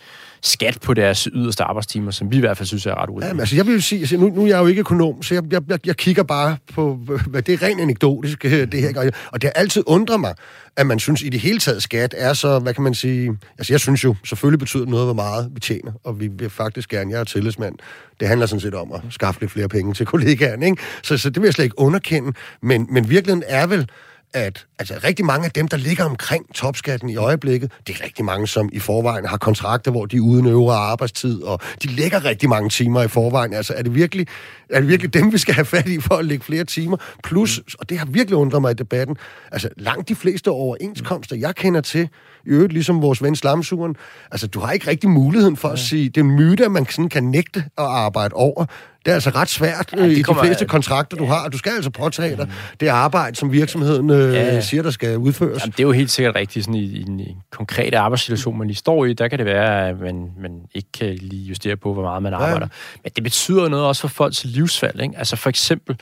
skat på deres yderste arbejdstimer, som vi i hvert fald synes er ret urimeligt. Jamen, altså, jeg vil sige, altså, nu, nu er jeg jo ikke økonom, så jeg, jeg, jeg, jeg kigger bare på, hvad det er rent anekdotisk, øh, det her. Og det har altid undret mig, at man synes i det hele taget, skat er så, hvad kan man sige... Altså, jeg synes jo, selvfølgelig betyder noget, hvor meget vi tjener, og vi vil faktisk gerne, jeg er tillidsmand. Det handler sådan set om at skaffe lidt flere penge til kollegaerne, ikke? Så, så det vil jeg slet ikke underkende. Men, men virkeligheden er vel, at altså, rigtig mange af dem, der ligger omkring topskatten i øjeblikket, det er rigtig mange, som i forvejen har kontrakter, hvor de er uden øvre arbejdstid, og de lægger rigtig mange timer i forvejen. Altså, er det virkelig, er det virkelig dem, vi skal have fat i for at lægge flere timer? Plus, og det har virkelig undret mig i debatten, altså langt de fleste overenskomster, jeg kender til, i øvrigt ligesom vores ven Slamsuren, altså du har ikke rigtig muligheden for at sige, det er en myte, at man sådan kan nægte at arbejde over. Det er altså ret svært ja, i kommer, de fleste kontrakter, du ja. har. Du skal altså påtage dig det arbejde, som virksomheden øh, ja. siger, der skal udføres. Jamen, det er jo helt sikkert rigtigt. Sådan i, i en, konkret arbejdssituation, man lige står i, der kan det være, at man, man ikke kan lige justere på, hvor meget man arbejder. Ja. Men det betyder noget også for folks livsvalg. Ikke? Altså for eksempel,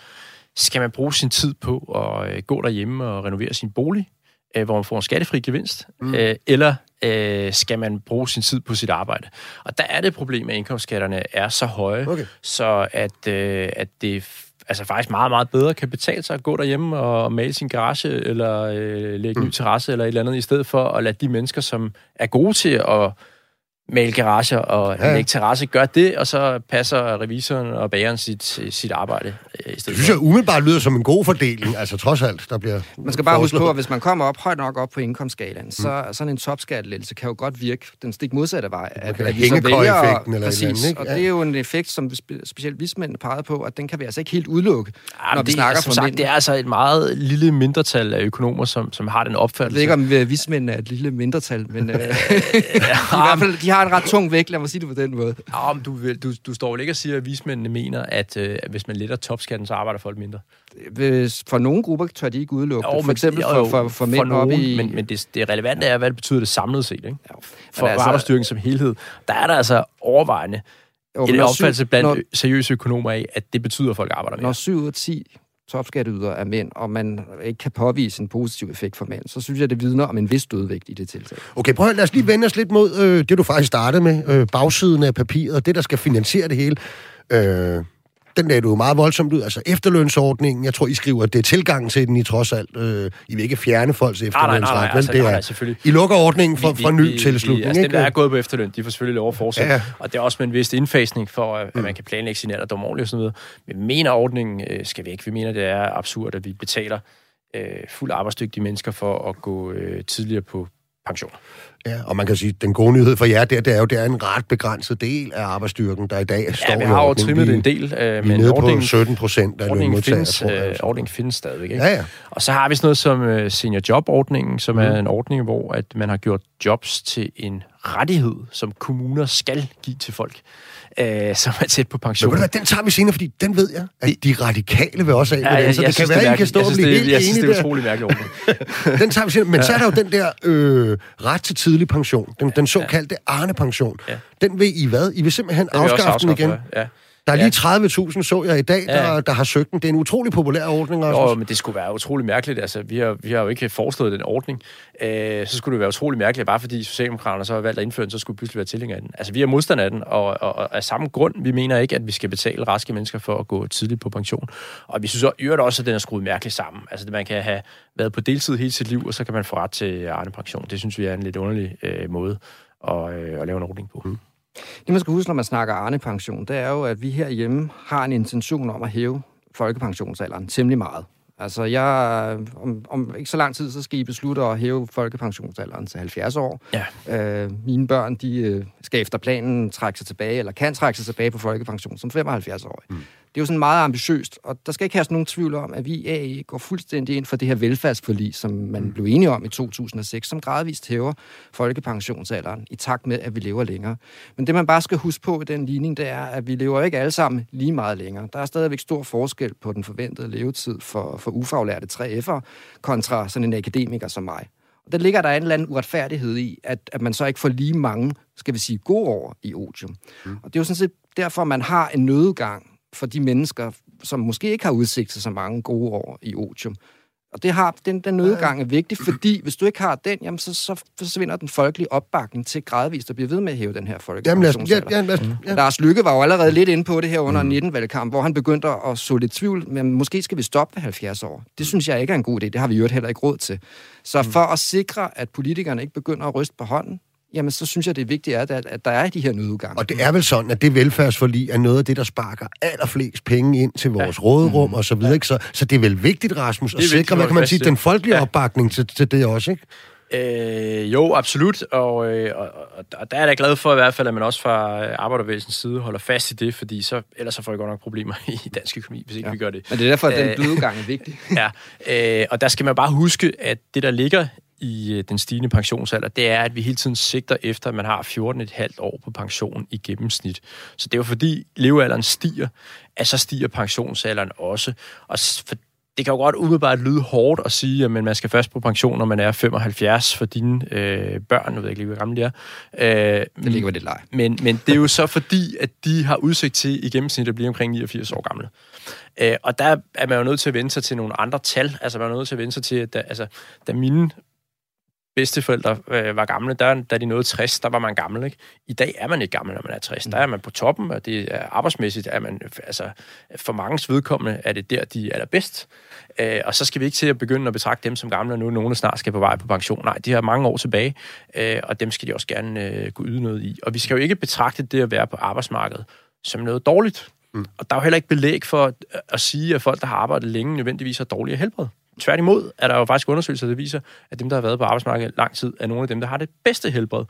skal man bruge sin tid på at øh, gå derhjemme og renovere sin bolig, øh, hvor man får en skattefri gevinst, mm. øh, eller øh, skal man bruge sin tid på sit arbejde. Og der er det problem, at indkomstskatterne er så høje, okay. så at, øh, at det altså faktisk meget, meget bedre kan betale sig at gå derhjemme og male sin garage, eller øh, lægge mm. ny terrasse, eller et eller andet, i stedet for at lade de mennesker, som er gode til at male garager og ja. lægge terrasse, gør det, og så passer revisoren og bageren sit, sit arbejde øh, i stedet Det synes jeg umiddelbart lyder som en god fordeling, altså trods alt, der bliver Man skal bare huske på, at hvis man kommer op højt nok op på indkomstskalaen, mm. så sådan en topskattelettelse kan jo godt virke den stik modsatte vej. At, at vi så vælger, eller præcis, andet, ikke? og det er jo en effekt, som specielt vismændene pegede på, at den kan vi altså ikke helt udelukke, ja, når vi det, snakker altså, sagt, Det er altså et meget lille mindretal af økonomer, som, som har den opfattelse. Jeg ved ikke, om vismændene er et lille mindretal, men øh, i hvert fald, de har en ret tung vægt, lad mig sige det på den måde. Ja, men du, du, du står vel ikke og siger, at vismændene mener, at, øh, hvis man letter topskatten, så arbejder folk mindre? Hvis, for nogle grupper tør de ikke udelukke jo, det. For eksempel jo, for, for, for mænd for nogen, op i... Men, men det, det relevante er, hvad det betyder det samlet set. Ikke? Ja. For altså, arbejdsstyrken som helhed. Der er der altså overvejende jo, en opfattelse blandt når, seriøse økonomer af, at det betyder, at folk arbejder mere. Når 7 ud af 10 topskatteyder er mænd, og man ikke kan påvise en positiv effekt for mænd, så synes jeg, det vidner om en vis dødvægt i det tiltag. Okay, prøv at lad os lige vende os lidt mod øh, det, du faktisk startede med, øh, bagsiden af papiret, det, der skal finansiere det hele. Øh, den lagde du jo meget voldsomt ud. Altså efterlønsordningen, jeg tror, I skriver, at det er tilgangen til den, I trods alt. Øh, I vil ikke fjerne folks efterlønsret, nej, nej, nej, altså, det er, nej, nej, selvfølgelig. I lukker ordningen for, vi, for ny vi, tilslutning, altså, ikke? dem, der er gået på efterløn, de får selvfølgelig lov at fortsætte. Ja. Og det er også med en vis indfasning for, at mm. man kan planlægge sin alderdom ordentligt og sådan noget. Vi mener, ordningen øh, skal væk. Vi mener, det er absurd, at vi betaler øh, fuldt arbejdsdygtige mennesker for at gå øh, tidligere på pension. Ja, og man kan sige, at den gode nyhed for jer, det er, det er jo det er en ret begrænset del af arbejdsstyrken, der i dag ja, står Ja, vi har jo trimmet en del, øh, men ordningen, på 17 procent af ordningen findes, tror jeg, øh, ordningen findes stadigvæk. Ikke? Ja, ja. Og så har vi sådan noget som uh, senior job-ordningen, som mm. er en ordning, hvor at man har gjort jobs til en rettighed, som kommuner skal give til folk øh, som er tæt på pension. Men den tager vi senere, fordi den ved jeg, at de radikale vil også af ja, med den, så det kan være, at I kan stå og blive helt Jeg synes, det er utrolig mærkeligt Den tager vi senere, men ja. så er der jo den der øh, ret til tidlig pension, den, den såkaldte Arne-pension. Ja. Den vil I hvad? I vil simpelthen afskaffe den igen? Ja. Der er lige 30.000, så jeg i dag, der, ja. der har søgt den. Det er en utrolig populær ordning. Også. Jo, men det skulle være utrolig mærkeligt. Altså, vi har, vi har jo ikke foreslået den ordning. Øh, så skulle det være utrolig mærkeligt, bare fordi Socialdemokraterne så har valgt at indføre den, så skulle pludselig være tilhængere af den. Altså, vi er modstandere af den, og, og, og af samme grund, vi mener ikke, at vi skal betale raske mennesker for at gå tidligt på pension. Og vi synes også, at den er skruet mærkeligt sammen. Altså, man kan have været på deltid hele sit liv, og så kan man få ret til Arne pension. Det synes vi er en lidt underlig øh, måde at, øh, at lave en ordning på. Mm. Det, man skal huske, når man snakker Arne-pension, det er jo, at vi herhjemme har en intention om at hæve folkepensionsalderen temmelig meget. Altså, jeg, om, om ikke så lang tid, så skal I beslutte at hæve folkepensionsalderen til 70 år. Ja. Øh, mine børn, de øh, skal efter planen trække sig tilbage, eller kan trække sig tilbage på folkepension som 75 år. Mm. Det er jo sådan meget ambitiøst, og der skal ikke have nogen tvivl om, at vi i AE går fuldstændig ind for det her velfærdsforlig, som man mm. blev enige om i 2006, som gradvist hæver folkepensionsalderen i takt med, at vi lever længere. Men det, man bare skal huske på i den ligning, det er, at vi lever ikke alle sammen lige meget længere. Der er stadigvæk stor forskel på den forventede levetid for, for ufaglærte 3F'ere kontra sådan en akademiker som mig. Og der ligger der en eller anden uretfærdighed i, at, at man så ikke får lige mange, skal vi sige, gode år i otium. Mm. Og det er jo sådan set derfor, man har en nødgang for de mennesker, som måske ikke har udsigt til så mange gode år i otium. Og det har, den, den nødgang er vigtig, fordi hvis du ikke har den, jamen så, så forsvinder den folkelige opbakning til gradvist at blive ved med at hæve den her folkepensionsalder. Ja, ja, ja, ja. Lars Lykke var jo allerede lidt inde på det her under mm. 19-valgkamp, hvor han begyndte at så lidt tvivl, men måske skal vi stoppe ved 70 år. Det synes jeg ikke er en god idé, det har vi jo heller ikke råd til. Så mm. for at sikre, at politikerne ikke begynder at ryste på hånden, jamen så synes jeg, det er vigtigt, at, at der er de her nødudgange. Og det er vel sådan, at det velfærdsforlig er noget af det, der sparker allerflest penge ind til vores ja. råderum mm. og så videre. Ja. Ikke? Så, så det er vel vigtigt, Rasmus, at sikre, hvad kan man sige, den folkelige ja. opbakning til, til det også, ikke? Øh, jo, absolut, og, øh, og, og der er jeg glad for i hvert fald, at man også fra arbejderbevægelsens side holder fast i det, fordi så, ellers så får vi godt nok problemer i dansk økonomi, hvis ikke ja. vi gør det. Men det er derfor, at den blødgang er vigtig. ja, øh, og der skal man bare huske, at det, der ligger i øh, den stigende pensionsalder, det er, at vi hele tiden sigter efter, at man har 14,5 år på pension i gennemsnit. Så det er jo fordi levealderen stiger, at så stiger pensionsalderen også. Og for det kan jo godt umiddelbart lyde hårdt at sige, at man skal først på pension, når man er 75 for dine øh, børn. Jeg ved ikke lige, hvor gamle de er. Øh, det ligger ved det leg. Men, men det er jo så fordi, at de har udsigt til i gennemsnit at blive omkring 89 år gamle. Øh, og der er man jo nødt til at vende sig til nogle andre tal. Altså man er nødt til at vende sig til, at da, altså, da mine bedsteforældre øh, var gamle, der, da de nåede 60, der var man gammel. Ikke? I dag er man ikke gammel, når man er 60. Mm. Der er man på toppen, og det er arbejdsmæssigt, er man, altså, for mange vedkommende er det der, de er allerbedst. Øh, og så skal vi ikke til at begynde at betragte dem som gamle, nu nogle snart skal på vej på pension. Nej, de har mange år tilbage, øh, og dem skal de også gerne øh, gå yde noget i. Og vi skal jo ikke betragte det at være på arbejdsmarkedet som noget dårligt. Mm. Og der er jo heller ikke belæg for at, at sige, at folk, der har arbejdet længe, nødvendigvis har dårligere helbred. Tværtimod er der jo faktisk undersøgelser, der viser, at dem, der har været på arbejdsmarkedet lang tid, er nogle af dem, der har det bedste helbred.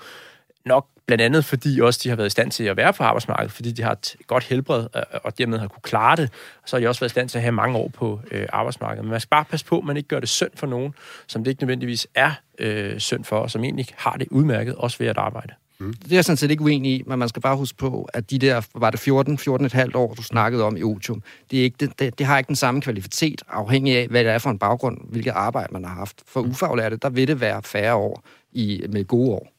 Nok blandt andet, fordi også de har været i stand til at være på arbejdsmarkedet, fordi de har et godt helbred, øh, øh, og dermed har kunne klare det. Og så har de også været i stand til at have mange år på øh, arbejdsmarkedet. Men man skal bare passe på, at man ikke gør det synd for nogen, som det ikke nødvendigvis er øh, synd for, og som egentlig har det udmærket, også ved at arbejde. Mm. Det er jeg sådan set ikke uenig i, men man skal bare huske på, at de der, var det 14, 14,5 år, du snakkede om i otium, det, er ikke, det, det, det har ikke den samme kvalitet, afhængig af, hvad det er for en baggrund, hvilket arbejde man har haft. For mm. ufaglærte, der vil det være færre år i, med gode år.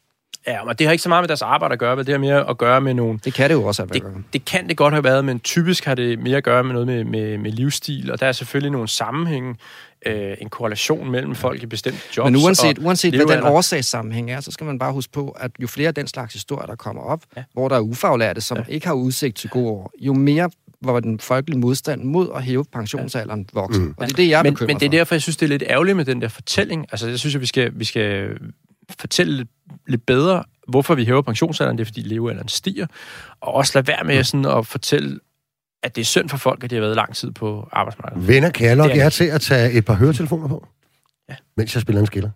Ja, men det har ikke så meget med deres arbejde at gøre, men det har mere at gøre med nogle... Det kan det jo også have det, det kan det godt have været, men typisk har det mere at gøre med noget med, med, med livsstil, og der er selvfølgelig nogle sammenhænge, øh, en korrelation mellem folk i bestemte jobs. Men uanset, uanset hvad den årsagssammenhæng er, så skal man bare huske på, at jo flere af den slags historier, der kommer op, ja. hvor der er ufaglærte, som ja. ikke har udsigt til gode år, jo mere hvor den folkelige modstand mod at hæve pensionsalderen vokser. Mm. Og det er det, jeg er men, Men det er derfor, jeg synes, det er lidt ærgerligt med den der fortælling. Altså, jeg synes, at vi skal, vi skal fortælle lidt, lidt bedre, hvorfor vi hæver pensionsalderen. Det er, fordi levealderen stiger. Og også lade være med mm. sådan at fortælle, at det er synd for folk, at de har været lang tid på arbejdsmarkedet. Venner, kan jeg nok jer til at tage et par høretelefoner på? Ja. Mens jeg spiller en skiller.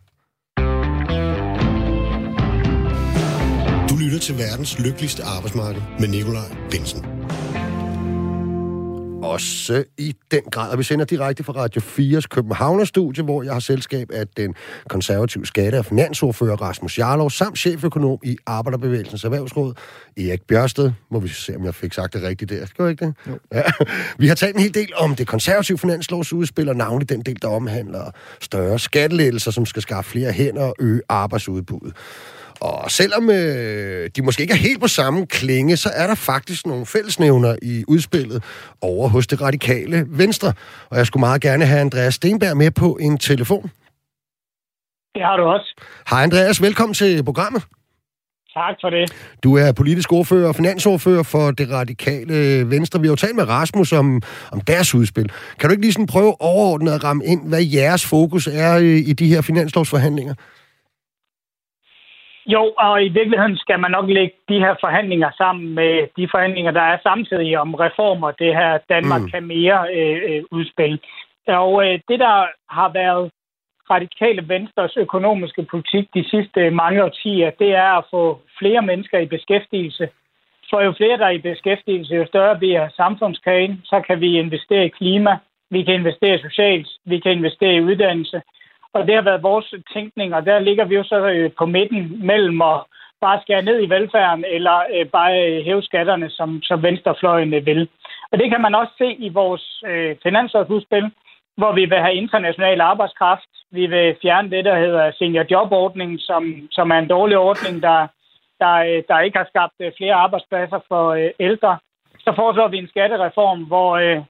Du lytter til verdens lykkeligste arbejdsmarked med Nikolaj Bensen også i den grad. Og vi sender direkte fra Radio 4's Københavner-studie, hvor jeg har selskab af den konservative skatte- og finansordfører Rasmus Jarlov, samt cheføkonom i Arbejderbevægelsens Erhvervsråd, Erik Bjørsted. Må vi se, om jeg fik sagt det rigtigt der. Skal ikke det? Jo. Ja. Vi har talt en hel del om det konservative finanslovsudspil, og navnlig den del, der omhandler større skattelettelser, som skal skaffe flere hænder og øge arbejdsudbuddet. Og selvom øh, de måske ikke er helt på samme klinge, så er der faktisk nogle fællesnævner i udspillet over hos det radikale Venstre. Og jeg skulle meget gerne have Andreas Stenberg med på en telefon. Det har du også. Hej Andreas, velkommen til programmet. Tak for det. Du er politisk ordfører og finansordfører for det radikale Venstre. Vi har jo talt med Rasmus om, om deres udspil. Kan du ikke lige sådan prøve overordnet at ramme ind, hvad jeres fokus er i, i de her finanslovsforhandlinger? Jo, og i virkeligheden skal man nok lægge de her forhandlinger sammen med de forhandlinger, der er samtidig om reformer, det her Danmark mm. kan mere øh, øh, udspil. Og øh, det, der har været radikale Venstres økonomiske politik de sidste mange årtier, det er at få flere mennesker i beskæftigelse. For jo flere, der er i beskæftigelse, jo større bliver samfundskagen. Så kan vi investere i klima, vi kan investere socialt, vi kan investere i uddannelse. Og det har været vores tænkning, og der ligger vi jo så øh, på midten mellem at bare skære ned i velfærden, eller øh, bare øh, hæve skatterne, som, som venstrefløjen vil. Og det kan man også se i vores øh, finansårsudspil, hvor vi vil have international arbejdskraft. Vi vil fjerne det, der hedder seniorjobordningen, som, som er en dårlig ordning, der, der, der ikke har skabt flere arbejdspladser for øh, ældre. Så foreslår vi en skattereform, hvor, øh,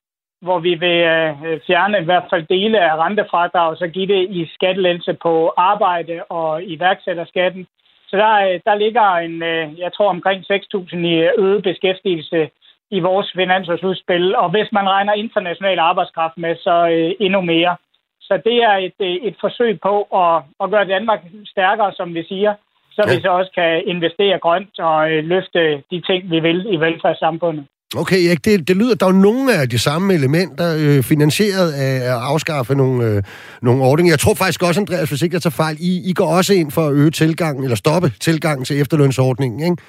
hvor vi vil øh, fjerne i hvert fald dele af rentefradrag, og så give det i skattelettelse på arbejde og iværksætterskatten. Så der, øh, der ligger en, øh, jeg tror omkring 6.000 i øget beskæftigelse i vores finansårsudspil, og hvis man regner international arbejdskraft med, så endnu mere. Så det er et, et forsøg på at, at gøre Danmark stærkere, som vi siger, så ja. vi så også kan investere grønt og løfte de ting, vi vil i velfærdssamfundet. Okay, Erik, det, det lyder, der er nogle af de samme elementer øh, finansieret af at afskaffe nogle, øh, nogle ordninger. Jeg tror faktisk også, Andreas, hvis ikke jeg tager fejl, I, I går også ind for at øge tilgangen, eller stoppe tilgangen til efterlønsordningen, ikke?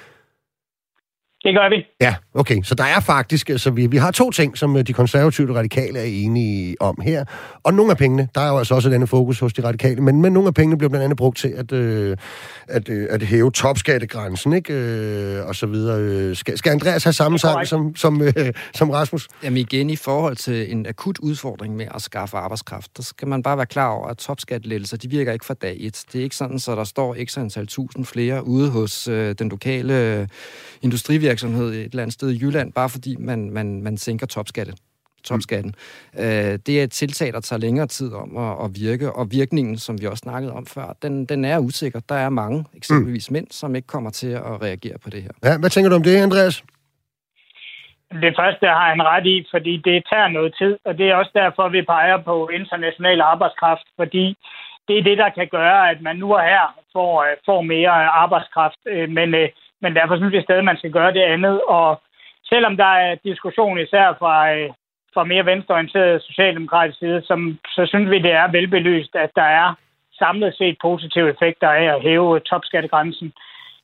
Det gør vi. Ja, okay. Så der er faktisk, altså vi, vi har to ting, som øh, de konservative og radikale er enige om her. Og nogle af pengene, der er jo altså også denne fokus hos de radikale, men, men nogle af pengene bliver blandt andet brugt til at, øh, at, øh, at hæve topskattegrænsen, ikke? Øh, og så videre. Skal, skal Andreas have samme sang som, som, øh, som Rasmus? Jamen igen, i forhold til en akut udfordring med at skaffe arbejdskraft, der skal man bare være klar over, at topskattelettelser, de virker ikke fra dag et. Det er ikke sådan, så der står ekstra antal tusind flere ude hos øh, den lokale øh, industrivirksomhed virksomhed et eller andet sted i Jylland, bare fordi man, man, man sænker topskatten topskatten. Mm. Øh, det er et tiltag, der tager længere tid om at, at virke, og virkningen, som vi også snakkede om før, den, den er usikker. Der er mange, eksempelvis mm. mænd, som ikke kommer til at reagere på det her. Ja, hvad tænker du om det, Andreas? Det første har han ret i, fordi det tager noget tid, og det er også derfor, vi peger på international arbejdskraft, fordi det er det, der kan gøre, at man nu og her får, øh, får mere arbejdskraft. Øh, men men derfor synes vi stadig, at man skal gøre det andet. Og selvom der er diskussion især fra, øh, fra mere venstreorienteret socialdemokratisk side, som, så synes vi, det er velbelyst, at der er samlet set positive effekter af at hæve topskattegrænsen.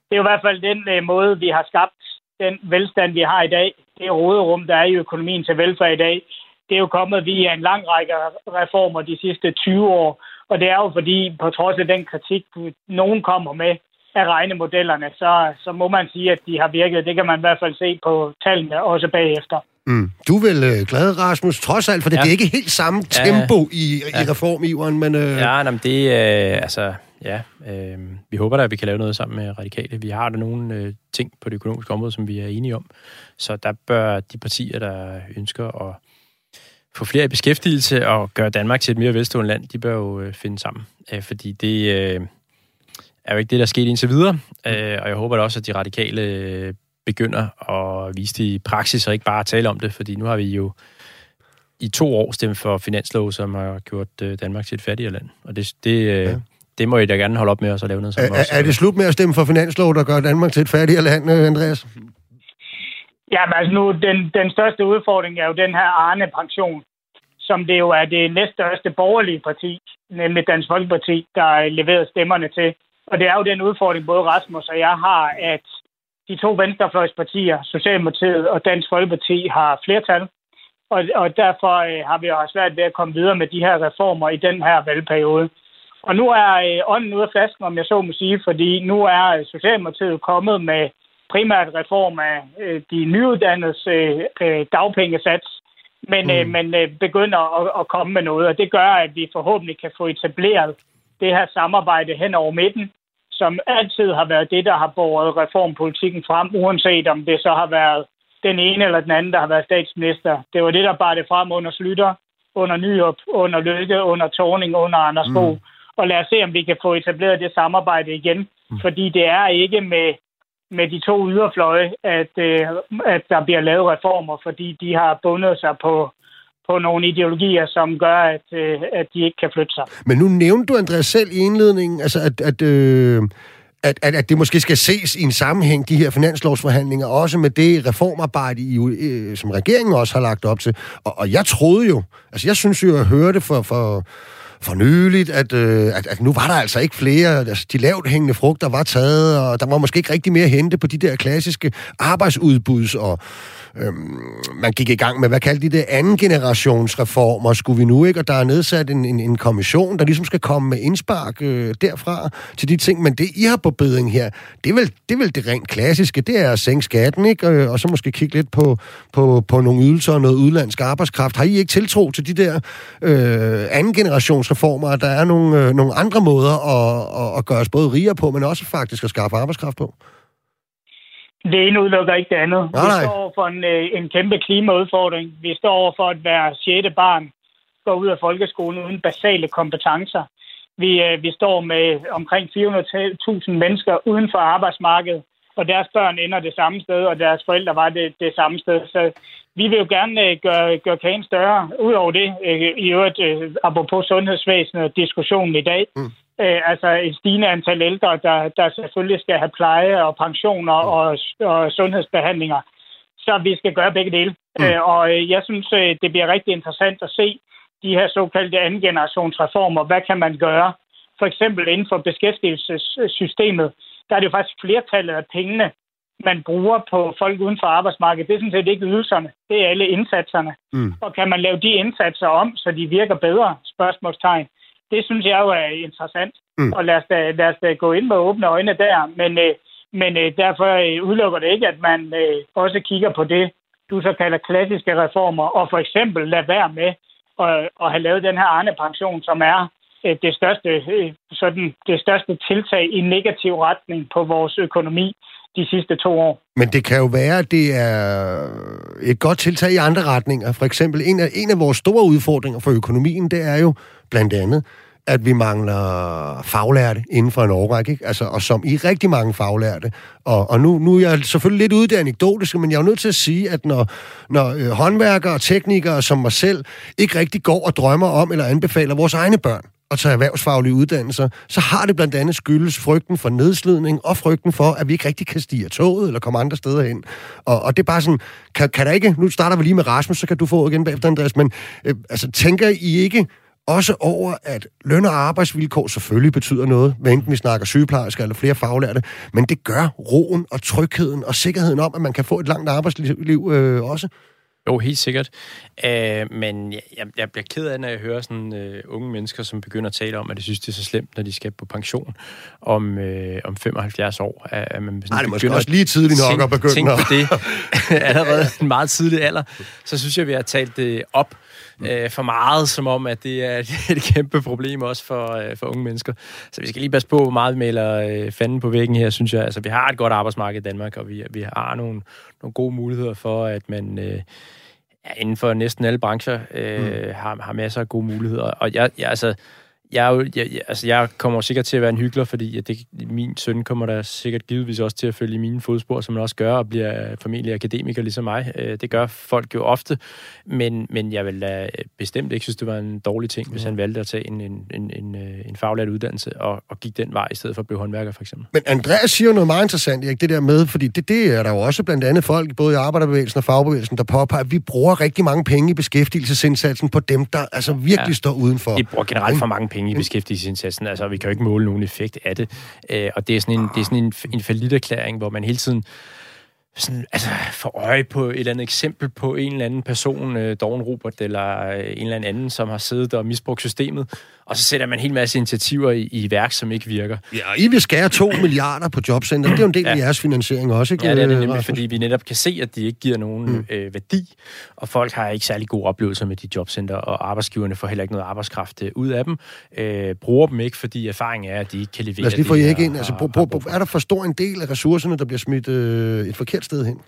Det er jo i hvert fald den øh, måde, vi har skabt den velstand, vi har i dag. Det råderum, der er i økonomien til velfærd i dag. Det er jo kommet via en lang række reformer de sidste 20 år. Og det er jo fordi, på trods af den kritik, nogen kommer med, af regnemodellerne, så, så må man sige, at de har virket. Det kan man i hvert fald se på tallene også bagefter. Mm. Du er vel øh, glad, Rasmus, trods alt, for det, ja. det er ikke helt samme tempo ja. i, ja. i reformiveren, men... Øh... Ja, nej, men det er... Øh, altså, ja, øh, vi håber da, at vi kan lave noget sammen med Radikale. Vi har da nogle øh, ting på det økonomiske område, som vi er enige om. Så der bør de partier, der ønsker at få flere i beskæftigelse og gøre Danmark til et mere velstående land, de bør jo øh, finde sammen. Øh, fordi det... Øh, er jo ikke det, der er sket indtil videre. Øh, og jeg håber da også, at de radikale øh, begynder at vise det i praksis, og ikke bare tale om det, fordi nu har vi jo i to år stemt for finanslov, som har gjort øh, Danmark til et fattigere land. Og det, det, øh, ja. det må I da gerne holde op med os at lave noget sammen er, også. Er det slut med at stemme for finanslov, der gør Danmark til et fattigere land, øh, Andreas? Ja, men altså nu, den, den største udfordring er jo den her Arne-pension, som det jo er det næststørste borgerlige parti, nemlig Dansk Folkeparti, der leverede stemmerne til. Og det er jo den udfordring, både Rasmus og jeg har, at de to venstrefløjspartier, Socialdemokratiet og Dansk Folkeparti, har flertal. Og, og derfor øh, har vi jo svært ved at komme videre med de her reformer i den her valgperiode. Og nu er øh, ånden ude af flasken, om jeg så må sige, fordi nu er Socialdemokratiet kommet med primært reform af øh, de nyuddannedes øh, øh dagpengesats, men, mm. øh, men øh, begynder at, at komme med noget, og det gør, at vi forhåbentlig kan få etableret det her samarbejde hen over midten, som altid har været det, der har båret reformpolitikken frem, uanset om det så har været den ene eller den anden, der har været statsminister. Det var det, der bar det frem under Slytter, under Nyrup, under Løkke, under Torning, under Anders Fogh. Mm. Og lad os se, om vi kan få etableret det samarbejde igen. Mm. Fordi det er ikke med, med de to yderfløje, at, øh, at der bliver lavet reformer, fordi de har bundet sig på på nogle ideologier, som gør, at, øh, at de ikke kan flytte sig. Men nu nævnte du, Andreas, selv i indledningen, altså at, at, øh, at, at, at det måske skal ses i en sammenhæng, de her finanslovsforhandlinger, også med det reformarbejde, I, øh, som regeringen også har lagt op til. Og, og jeg troede jo, altså jeg synes jo, at jeg hørte for, for, for nyligt, at, øh, at, at nu var der altså ikke flere, altså de lavt hængende frugter var taget, og der var måske ikke rigtig mere at hente på de der klassiske arbejdsudbuds- og øhm, man gik i gang med, hvad kaldte de det, anden generations reformer, skulle vi nu ikke, og der er nedsat en, en, en kommission, der ligesom skal komme med indspark øh, derfra til de ting, men det I har på beding her, det er, vel, det er vel det rent klassiske, det er at sænke skatten, ikke? Og, øh, og så måske kigge lidt på, på, på nogle ydelser og noget udlandsk arbejdskraft. Har I ikke tiltro til de der øh, anden generations reformer, at der er nogle, øh, nogle andre måder at, at, at gøre os både rigere på, men også faktisk at skaffe arbejdskraft på? Det ene udelukker ikke det andet. Nej, vi nej. står over for en, øh, en kæmpe klimaudfordring. Vi står over for, at hver sjette barn går ud af folkeskolen uden basale kompetencer. Vi, øh, vi står med omkring 400.000 mennesker uden for arbejdsmarkedet, og deres børn ender det samme sted, og deres forældre var det, det samme sted. Så vi vil jo gerne øh, gøre, gøre kagen større. Udover det, i øvrigt, apropos sundhedsvæsenet og diskussionen i dag, Mm. Øh, altså et stigende antal ældre, der, der selvfølgelig skal have pleje og pensioner og, og sundhedsbehandlinger. Så vi skal gøre begge dele. Mm. Mm. Øh, og øh, jeg synes, øh, det bliver rigtig interessant at se de her såkaldte anden generationsreformer. Hvad kan man gøre? For eksempel inden for beskæftigelsessystemet, der er det jo faktisk flertallet af pengene, man bruger på folk uden for arbejdsmarkedet. Det er sådan set ikke ydelserne. Det er alle indsatserne. Mm. Og kan man lave de indsatser om, så de virker bedre? Spørgsmålstegn. Det synes jeg jo er interessant. Mm. Og lad os, da, lad os da gå ind med åbne øjne der. Men, øh, men øh, derfor øh, udelukker det ikke, at man øh, også kigger på det, du så kalder klassiske reformer, og for eksempel lade være med at, at have lavet den her Arne-pension, som er øh, det største, øh, sådan, det største tiltag i negativ retning på vores økonomi de sidste to år. Men det kan jo være, at det er et godt tiltag i andre retninger. For eksempel, en af, en af vores store udfordringer for økonomien, det er jo blandt andet, at vi mangler faglærte inden for en årrække, ikke? Altså, og som i rigtig mange faglærte. Og, og nu, nu er jeg selvfølgelig lidt ude i det anekdotiske, men jeg er jo nødt til at sige, at når, når øh, håndværkere og teknikere som mig selv ikke rigtig går og drømmer om eller anbefaler vores egne børn at tage erhvervsfaglige uddannelser, så har det blandt andet skyldes frygten for nedslidning og frygten for, at vi ikke rigtig kan stige af toget eller komme andre steder hen. Og, og det er bare sådan, kan, kan der ikke, nu starter vi lige med Rasmus, så kan du få igen bagefter, Andreas, men øh, altså, tænker I ikke også over, at løn- og arbejdsvilkår selvfølgelig betyder noget, hvad enten vi snakker sygeplejersker eller flere faglærte, men det gør roen og trygheden og sikkerheden om, at man kan få et langt arbejdsliv øh, også. Jo, helt sikkert. Øh, men jeg, jeg, bliver ked af, når jeg hører sådan øh, unge mennesker, som begynder at tale om, at de synes, det er så slemt, når de skal på pension om, øh, om 75 år. At, at man sådan Nej, det er måske også lige tidligt nok tænke, at begynde tænke at- på det allerede en meget tidlig alder. Så synes jeg, vi har talt det op øh, for meget, som om, at det er et kæmpe problem også for, øh, for unge mennesker. Så vi skal lige passe på, hvor meget vi maler øh, fanden på væggen her, synes jeg. Altså, vi har et godt arbejdsmarked i Danmark, og vi, vi har nogle, nogle gode muligheder for, at man... Øh, inden for næsten alle brancher øh, mm. har, har masser af gode muligheder. Og jeg, jeg, altså, jeg, er jo, jeg, jeg, altså, jeg kommer sikkert til at være en hyggelig, fordi at det, min søn kommer der sikkert givetvis også til at følge i mine fodspor, som han også gør, og bliver formentlig akademiker ligesom mig. Øh, det gør folk jo ofte, men, men jeg vil da bestemt ikke synes, det var en dårlig ting, hvis han valgte at tage en, en, en, en, øh, en faglært uddannelse og, og gik den vej, i stedet for at blive håndværker, for eksempel. Men Andreas siger jo noget meget interessant, Erik, det der med, fordi det, det er der jo også blandt andet folk, både i arbejderbevægelsen og fagbevægelsen, der påpeger, at vi bruger rigtig mange penge i beskæftigelsesindsatsen på dem, der altså virkelig ja. Ja. står udenfor. Vi bruger generelt for mange penge i beskæftigelsesindsatsen. Altså, vi kan jo ikke måle nogen effekt af det. Øh, og det er sådan en, det er sådan en, en faliderklæring, hvor man hele tiden sådan, altså, får øje på et eller andet eksempel på en eller anden person, øh, Dawn Robert eller øh, en eller anden, som har siddet og misbrugt systemet, og så sætter man en hel masse initiativer i, i værk, som ikke virker. Ja, og I vil skære 2 milliarder på jobcenter. Det er jo en del af Ja. jeres finansiering også, ikke? Ja, det er det øh, nemlig, Rasmus? fordi vi netop kan se, at de ikke giver nogen mm. øh, værdi, og folk har ikke særlig gode oplevelser med de jobcenter, og arbejdsgiverne får heller ikke noget arbejdskraft øh, ud af dem. Øh, bruger dem ikke, fordi erfaringen er, at de ikke kan levere Lad os lige få det, jer ikke ind. Altså, brug for. er der for stor en del af ressourcerne, der bliver smidt øh, et forkert sted hen?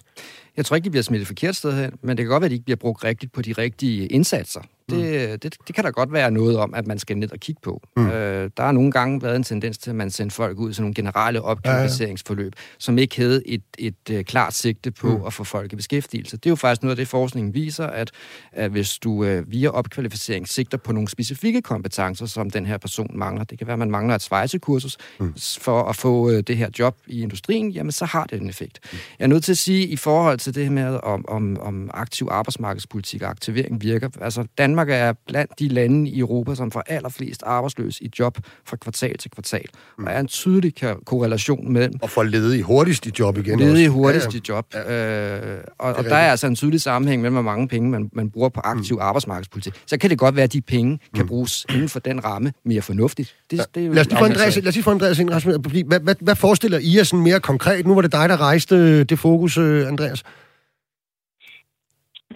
Jeg tror ikke, de bliver smidt et forkert sted hen, men det kan godt være, at de ikke bliver brugt rigtigt på de rigtige indsatser. Det, mm. det, det kan der godt være noget om, at man skal ned og kigge på. Mm. Øh, der har nogle gange været en tendens til, at man sender folk ud i sådan nogle generelle opkvalificeringsforløb, ja, ja. som ikke havde et, et, et øh, klart sigte på mm. at få folk i beskæftigelse. Det er jo faktisk noget af det, forskningen viser, at, at hvis du øh, via opkvalificering sigter på nogle specifikke kompetencer, som den her person mangler, det kan være, at man mangler et svejsekursus mm. for at få øh, det her job i industrien, jamen så har det en effekt. Mm. Jeg er nødt til at sige, i forhold til det her med, om, om, om aktiv arbejdsmarkedspolitik og aktivering virker, altså Danmark er blandt de lande i Europa, som får allerflest arbejdsløse i job fra kvartal til kvartal. Mm. Og er en tydelig korrelation mellem... Og får ledige hurtigst i job igen Ledige hurtigst ja, ja. i job. Ja. Øh, og, og der er altså en tydelig sammenhæng mellem, hvor mange penge man, man bruger på aktiv mm. arbejdsmarkedspolitik. Så kan det godt være, at de penge kan mm. bruges inden for den ramme mere fornuftigt. Det, det er jo lad os lige få Andreas, lad os lige få Andreas ind, Rasmus. Hvad, hvad, hvad forestiller I jer sådan mere konkret? Nu var det dig, der rejste det fokus, øh, Andreas.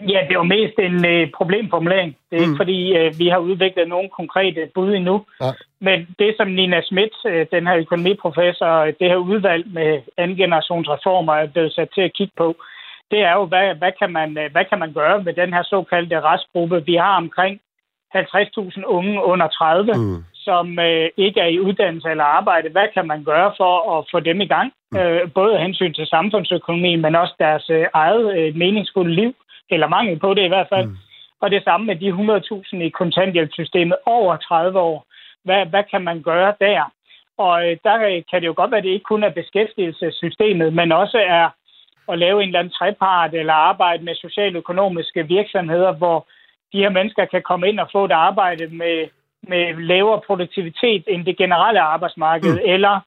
Ja, det var mest en øh, problemformulering. Det er mm. ikke fordi, øh, vi har udviklet nogle konkrete bud endnu. Ja. Men det, som Nina Schmidt, øh, den her økonomiprofessor, det her udvalg med anden generationsreformer er blevet sat til at kigge på, det er jo, hvad, hvad, kan man, øh, hvad kan man gøre med den her såkaldte restgruppe? Vi har omkring 50.000 unge under 30, mm. som øh, ikke er i uddannelse eller arbejde. Hvad kan man gøre for at få dem i gang? Mm. Øh, både af hensyn til samfundsøkonomien, men også deres øh, eget øh, meningsfulde liv eller mangel på det i hvert fald. Mm. Og det samme med de 100.000 i kontanthjælpssystemet over 30 år. Hvad, hvad kan man gøre der? Og øh, der kan det jo godt være, at det ikke kun er beskæftigelsessystemet, men også er at lave en eller anden trepart eller arbejde med socialøkonomiske virksomheder, hvor de her mennesker kan komme ind og få et arbejde med, med lavere produktivitet end det generelle arbejdsmarked, mm. eller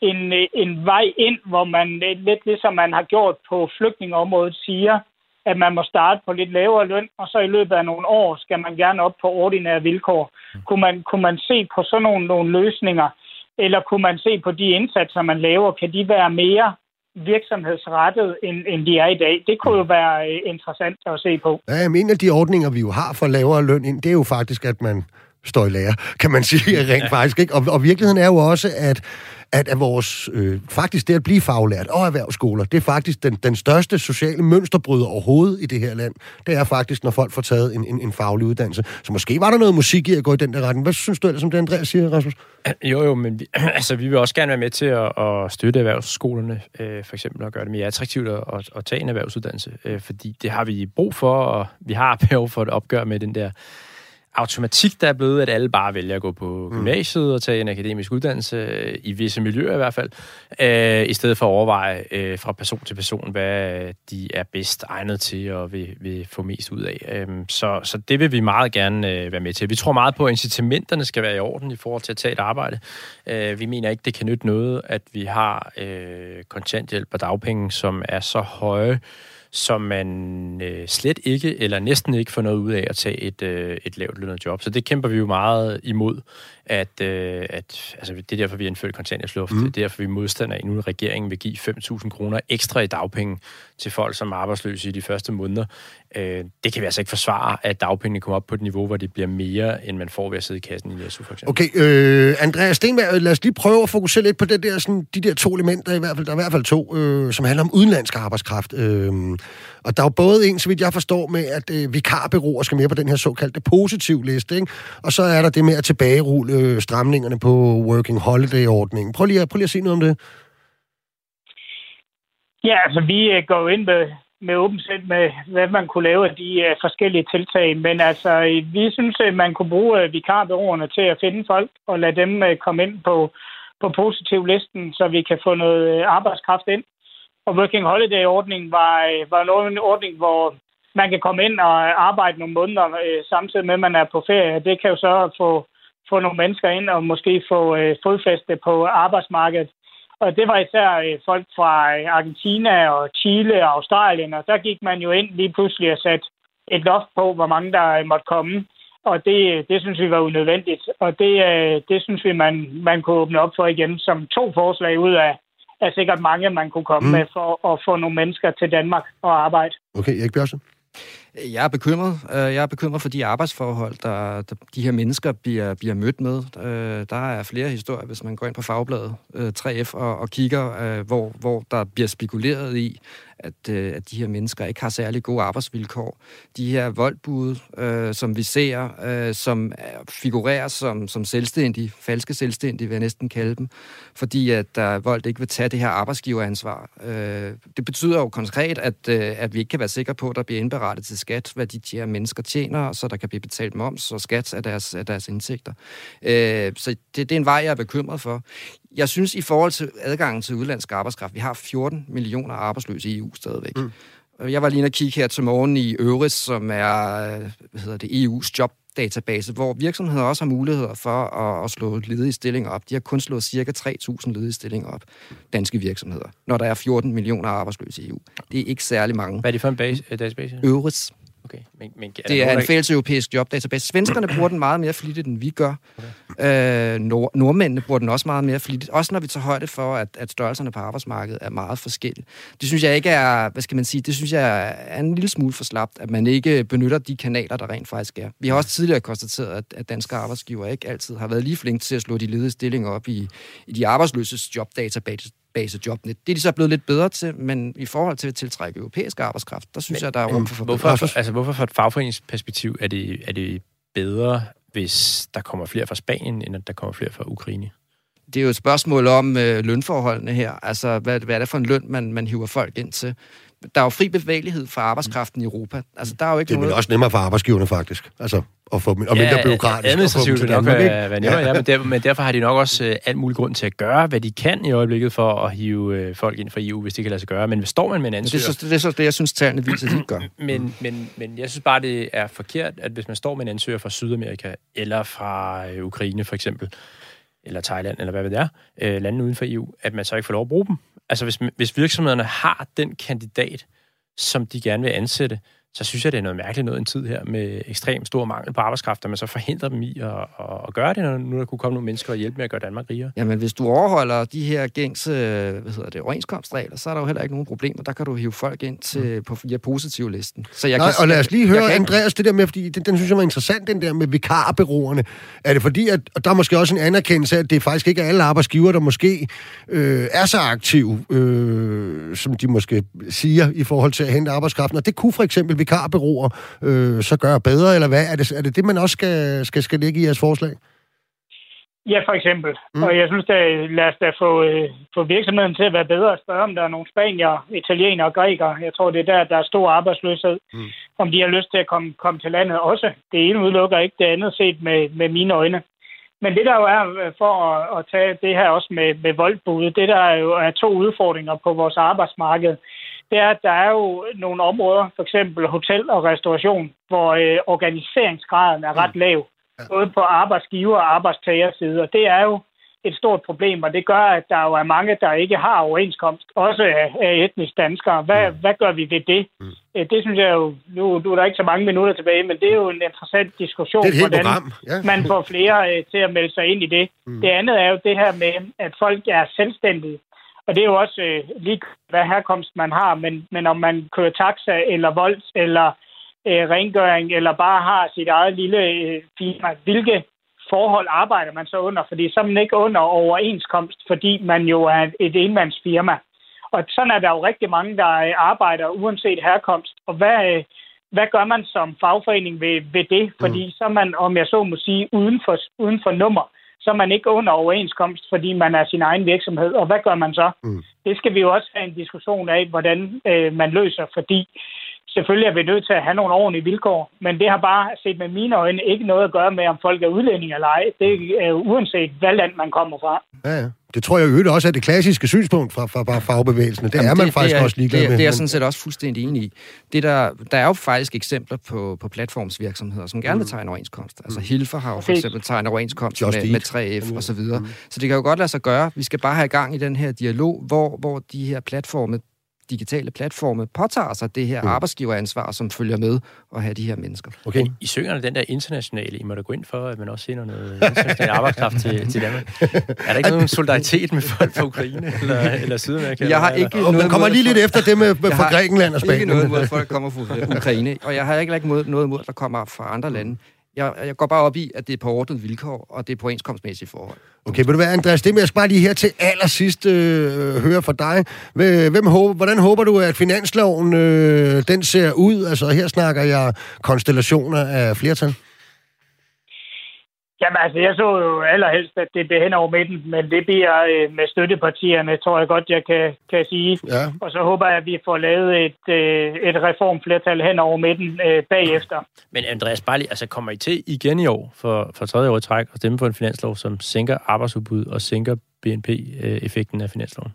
en, en vej ind, hvor man lidt ligesom man har gjort på flygtningeområdet siger, at man må starte på lidt lavere løn, og så i løbet af nogle år skal man gerne op på ordinære vilkår. Kunne man, kunne man se på sådan nogle, nogle løsninger, eller kunne man se på de indsatser, man laver, kan de være mere virksomhedsrettet, end, end de er i dag. Det kunne jo være øh, interessant at se på. Ja, en af de ordninger, vi jo har for lavere løn ind, det er jo faktisk, at man står i lære, kan man sige rent faktisk. Ikke? Og, og virkeligheden er jo også, at at, at vores, øh, faktisk det at blive faglært og erhvervsskoler, det er faktisk den, den største sociale mønsterbryder overhovedet i det her land. Det er faktisk, når folk får taget en, en, en faglig uddannelse. Så måske var der noget musik i at gå i den der retning. Hvad synes du ellers om det, Andreas siger, Rasmus? Jo, jo, men vi, altså, vi vil også gerne være med til at, at støtte erhvervsskolerne, øh, for eksempel, og gøre det mere attraktivt at, at, at tage en erhvervsuddannelse, øh, fordi det har vi brug for, og vi har behov for et opgør med den der automatik, der er blevet, at alle bare vælger at gå på mm. gymnasiet og tage en akademisk uddannelse, i visse miljøer i hvert fald, øh, i stedet for at overveje øh, fra person til person, hvad de er bedst egnet til og vil, vil få mest ud af. Øh, så, så det vil vi meget gerne øh, være med til. Vi tror meget på, at incitamenterne skal være i orden i forhold til at tage et arbejde. Øh, vi mener ikke, det kan nytte noget, at vi har øh, kontanthjælp og dagpenge, som er så høje, som man øh, slet ikke eller næsten ikke får noget ud af at tage et, øh, et lavt lønnet job. Så det kæmper vi jo meget imod at, øh, at altså, det er derfor, vi har indført kontanthjælpsluft. Mm. Det er derfor, vi modstander nu, at regeringen vil give 5.000 kroner ekstra i dagpenge til folk, som er arbejdsløse i de første måneder. Øh, det kan vi altså ikke forsvare, at dagpengene kommer op på et niveau, hvor det bliver mere, end man får ved at sidde i kassen i SU, for eksempel. Okay, øh, Andreas Stenberg, lad os lige prøve at fokusere lidt på det der, sådan, de der to elementer, i hvert fald, der er i hvert fald to, øh, som handler om udenlandsk arbejdskraft. Øh, og der er jo både en, så vidt jeg forstår, med, at øh, vikarbyråer skal mere på den her såkaldte positiv liste, ikke? og så er der det med at tilbagerulle øh, stramningerne på Working Holiday-ordningen. Prøv lige, prøv lige at sige noget om det. Ja, altså vi øh, går jo ind med, med åbent sind med, hvad man kunne lave af de øh, forskellige tiltag. Men altså, øh, vi synes, at man kunne bruge øh, vikarbyråerne til at finde folk og lade dem øh, komme ind på, på positiv listen, så vi kan få noget øh, arbejdskraft ind. Og Working Holiday-ordningen var, øh, var en ordning, hvor man kan komme ind og arbejde nogle måneder øh, samtidig med, at man er på ferie. Det kan jo så få få nogle mennesker ind og måske få øh, fodfæste på arbejdsmarkedet. Og det var især øh, folk fra øh, Argentina og Chile og Australien, og der gik man jo ind lige pludselig og satte et loft på, hvor mange der øh, måtte komme. Og det, det synes vi var unødvendigt. Og det, øh, det synes vi, man, man kunne åbne op for igen som to forslag ud af, af sikkert mange, man kunne komme mm. med for at få nogle mennesker til Danmark og arbejde. Okay, Erik Bjørsen? Jeg er bekymret. Øh, jeg er bekymret for de arbejdsforhold, der, der de her mennesker bliver, bliver mødt med. Øh, der er flere historier, hvis man går ind på fagbladet øh, 3F og, og kigger, hvor, hvor der bliver spekuleret i, at, øh, at de her mennesker ikke har særlig gode arbejdsvilkår. De her voldbud, øh, som vi ser, øh, som figurerer som, som selvstændige, falske selvstændige vil jeg næsten kalde dem, fordi at der Vold ikke vil tage det her arbejdsgiveransvar. Øh, det betyder jo konkret, at, øh, at vi ikke kan være sikre på, at der bliver indberettet til skat, hvad de her mennesker tjener, så der kan blive betalt moms og skat af deres, af deres indtægter. Øh, så det, det er en vej, jeg er bekymret for. Jeg synes, i forhold til adgangen til udlandsk arbejdskraft, vi har 14 millioner arbejdsløse i EU stadigvæk. Mm. Jeg var lige inde og kigge her til morgen i Øvris, som er hvad hedder det, EU's jobdatabase, hvor virksomheder også har muligheder for at, at slå ledige stillinger op. De har kun slået cirka 3.000 ledige stillinger op, danske virksomheder, når der er 14 millioner arbejdsløse i EU. Det er ikke særlig mange. Hvad er det for en base, database? Øvris. Okay. Men, men er det er en fælles europæisk jobdatabase. Svenskerne bruger den meget mere flittigt, end vi gør. Okay. Øh, nord- nordmændene bruger den også meget mere flittigt. Også når vi tager højde for, at, at størrelserne på arbejdsmarkedet er meget forskellige. Det synes jeg ikke er, hvad skal man sige, det synes jeg er en lille smule for slapt, at man ikke benytter de kanaler, der rent faktisk er. Vi har også tidligere konstateret, at, at danske arbejdsgiver ikke altid har været lige flinke til at slå de ledige stillinger op i, i de arbejdsløses jobdatabase basejobbene. Det er de så blevet lidt bedre til, men i forhold til at tiltrække europæisk arbejdskraft, der synes men, jeg, der er rum for hvorfor, for, altså, hvorfor fra et fagforeningsperspektiv er det, er det bedre, hvis der kommer flere fra Spanien, end at der kommer flere fra Ukraine? Det er jo et spørgsmål om øh, lønforholdene her. Altså, hvad, hvad er det for en løn, man, man hiver folk ind til? Der er jo fri bevægelighed for arbejdskraften i Europa. Altså, der er jo ikke det er noget... også nemmere for arbejdsgiverne, faktisk. Altså, at få, og mindre ja, byråkratisk. administrativt vil nok være, være nemmere, ja. ja men, der, men derfor har de nok også uh, alt muligt grund til at gøre, hvad de kan i øjeblikket for at hive uh, folk ind fra EU, hvis det kan lade sig gøre. Men hvis står man med en ansøger... Det er, så, det er så det, jeg synes, tallene viser, at de gør. Men, men, men jeg synes bare, det er forkert, at hvis man står med en ansøger fra Sydamerika, eller fra uh, Ukraine for eksempel, eller Thailand, eller hvad det er, uh, lande uden for EU, at man så ikke får lov at bruge dem. Altså hvis, hvis virksomhederne har den kandidat, som de gerne vil ansætte, så synes jeg, det er noget mærkeligt noget en tid her med ekstremt stor mangel på arbejdskraft, at man så forhindrer dem i at, at, at gøre det, når nu der kunne komme nogle mennesker og hjælpe med at gøre Danmark rigere. Jamen, hvis du overholder de her gængse hvad hedder det, overenskomstregler, så er der jo heller ikke nogen problemer. Der kan du hive folk ind til, mm. på ja, positiv listen. Så jeg Nej, kan, og lad os lige høre, kan... Andreas, det der med, fordi den, den synes jeg var interessant, den der med vikarbyråerne. Er det fordi, at og der er måske også en anerkendelse af, at det faktisk ikke er alle arbejdsgiver, der måske øh, er så aktive, øh, som de måske siger, i forhold til at hente arbejdskraften. Og det kunne for eksempel vikarbyråer øh, så gøre bedre, eller hvad? Er det, er det det, man også skal, skal, skal lægge i jeres forslag? Ja, for eksempel. Mm. Og jeg synes, at lad os da få, øh, få virksomheden til at være bedre at spørge, om der er nogle spanier, italienere og grækere. Jeg tror, det er der, der er stor arbejdsløshed. Mm. Om de har lyst til at komme, komme til landet også. Det ene udelukker ikke det andet set med, med mine øjne. Men det der jo er øh, for at, at tage det her også med, med voldbud, det der er jo er to udfordringer på vores arbejdsmarked det er, at der er jo nogle områder, for eksempel hotel og restauration, hvor øh, organiseringsgraden er ret mm. lav, både på arbejdsgiver og arbejdstagerside, og det er jo et stort problem, og det gør, at der jo er mange, der ikke har overenskomst, også af, etnisk danskere. Hvad, mm. hvad gør vi ved det? Mm. Øh, det synes jeg jo, nu, nu er der ikke så mange minutter tilbage, men det er jo en interessant diskussion, det er hvordan ja. man får flere øh, til at melde sig ind i det. Mm. Det andet er jo det her med, at folk er selvstændige. Og det er jo også øh, lige, hvad herkomst man har, men, men om man kører taxa eller vold eller øh, rengøring, eller bare har sit eget lille øh, firma, hvilke forhold arbejder man så under? Fordi så er man ikke under overenskomst, fordi man jo er et enmandsfirma. Og sådan er der jo rigtig mange, der øh, arbejder uanset herkomst. Og hvad, øh, hvad gør man som fagforening ved, ved det? Fordi mm. så er man, om jeg så må sige, uden for, uden for nummer så er man ikke under overenskomst, fordi man er sin egen virksomhed. Og hvad gør man så? Mm. Det skal vi jo også have en diskussion af, hvordan øh, man løser, fordi selvfølgelig er vi nødt til at have nogle ordentlige vilkår, men det har bare set med mine øjne ikke noget at gøre med, om folk er udlændinge eller ej. Det er uanset, hvad land man kommer fra. Ja, ja. Det tror jeg jo også er det klassiske synspunkt fra, fra, fra fagbevægelsen. Det Jamen er man det, faktisk det er, også ligeglad det, med. Det er jeg sådan set også fuldstændig enig i. Det der, der er jo faktisk eksempler på, på platformsvirksomheder, som gerne vil mm. tegne overenskomst. Altså mm. Hilfer har jo for eksempel tegnet overenskomst med, med 3F mm. og så videre. Mm. Så det kan jo godt lade sig gøre. Vi skal bare have i gang i den her dialog, hvor, hvor de her platforme digitale platforme påtager sig det her mm. arbejdsgiveransvar, som følger med at have de her mennesker. Okay. Men I synger den der internationale, I må da gå ind for, at man også sender noget international arbejdskraft til, til Danmark. Er der ikke nogen solidaritet med folk fra Ukraine eller, eller Sydamerika? Jeg har ikke eller? noget kommer lige lidt efter det med, med fra Grækenland og Spanien. ikke noget mod, at folk kommer fra Ukraine, og jeg har ikke noget mod, at der kommer fra andre lande. Jeg, jeg går bare op i, at det er på ordnet vilkår, og det er på overenskomstmæssige forhold. Okay, vil du være, Andreas, det med, jeg skal bare lige her til allersidst øh, høre fra dig. Hvem håber, hvordan håber du, at finansloven øh, den ser ud? Altså, her snakker jeg konstellationer af flertal. Jamen altså, jeg så jo allerhelst, at det bliver hen over midten, men det bliver øh, med støttepartierne, tror jeg godt, jeg kan, kan sige. Ja. Og så håber jeg, at vi får lavet et, øh, et reformflertal hen over midten øh, bagefter. Men Andreas, bare lige, altså kommer I til igen i år, for, for tredje år i træk, at stemme for en finanslov, som sænker arbejdsudbud og sænker BNP-effekten af finansloven?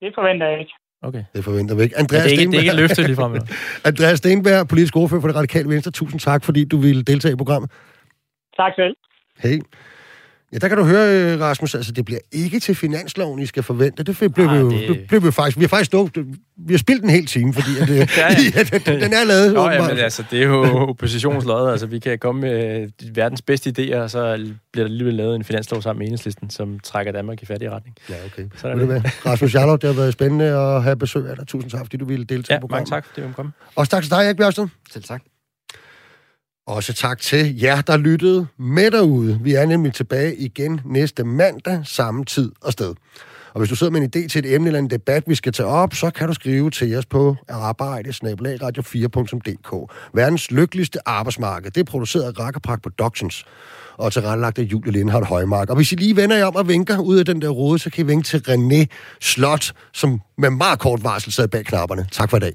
Det forventer jeg ikke. Okay. Det forventer vi ikke. Andreas det, er ikke, det er ikke et løfte lige frem. Andreas Stenberg, politisk ordfører for det radikale venstre. Tusind tak, fordi du ville deltage i programmet. Tak selv. Hey. Ja, der kan du høre, øh, Rasmus, altså det bliver ikke til finansloven, I skal forvente. Det blev, vi, jo, det... blev vi faktisk... Vi har faktisk nået, vi har spillet en hel time, fordi at, ja, ja. den, den er lavet. Nå, ja, men altså, det er jo oppositionsløjet. Altså, vi kan komme med verdens bedste idéer, og så bliver der alligevel lavet en finanslov sammen med enhedslisten, som trækker Danmark i fattig retning. Ja, okay. Så er det. Med. Rasmus Jarlov, det har været spændende at have besøg af dig. Tusind tak, fordi du ville deltage ja, på programmet. mange tak, det var komme. Og tak til dig, Erik Bjørsted. Selv tak. Også tak til jer, der lyttede med derude. Vi er nemlig tilbage igen næste mandag, samme tid og sted. Og hvis du sidder med en idé til et emne eller en debat, vi skal tage op, så kan du skrive til os på arbejde radio4.dk. Verdens lykkeligste arbejdsmarked. Det er produceret af Rakkerpark Productions og tilrettelagt af Julie Lindhardt Højmark. Og hvis I lige vender jer om og vinker ud af den der rode, så kan I vinke til René Slot, som med meget kort varsel sad bag knapperne. Tak for i dag.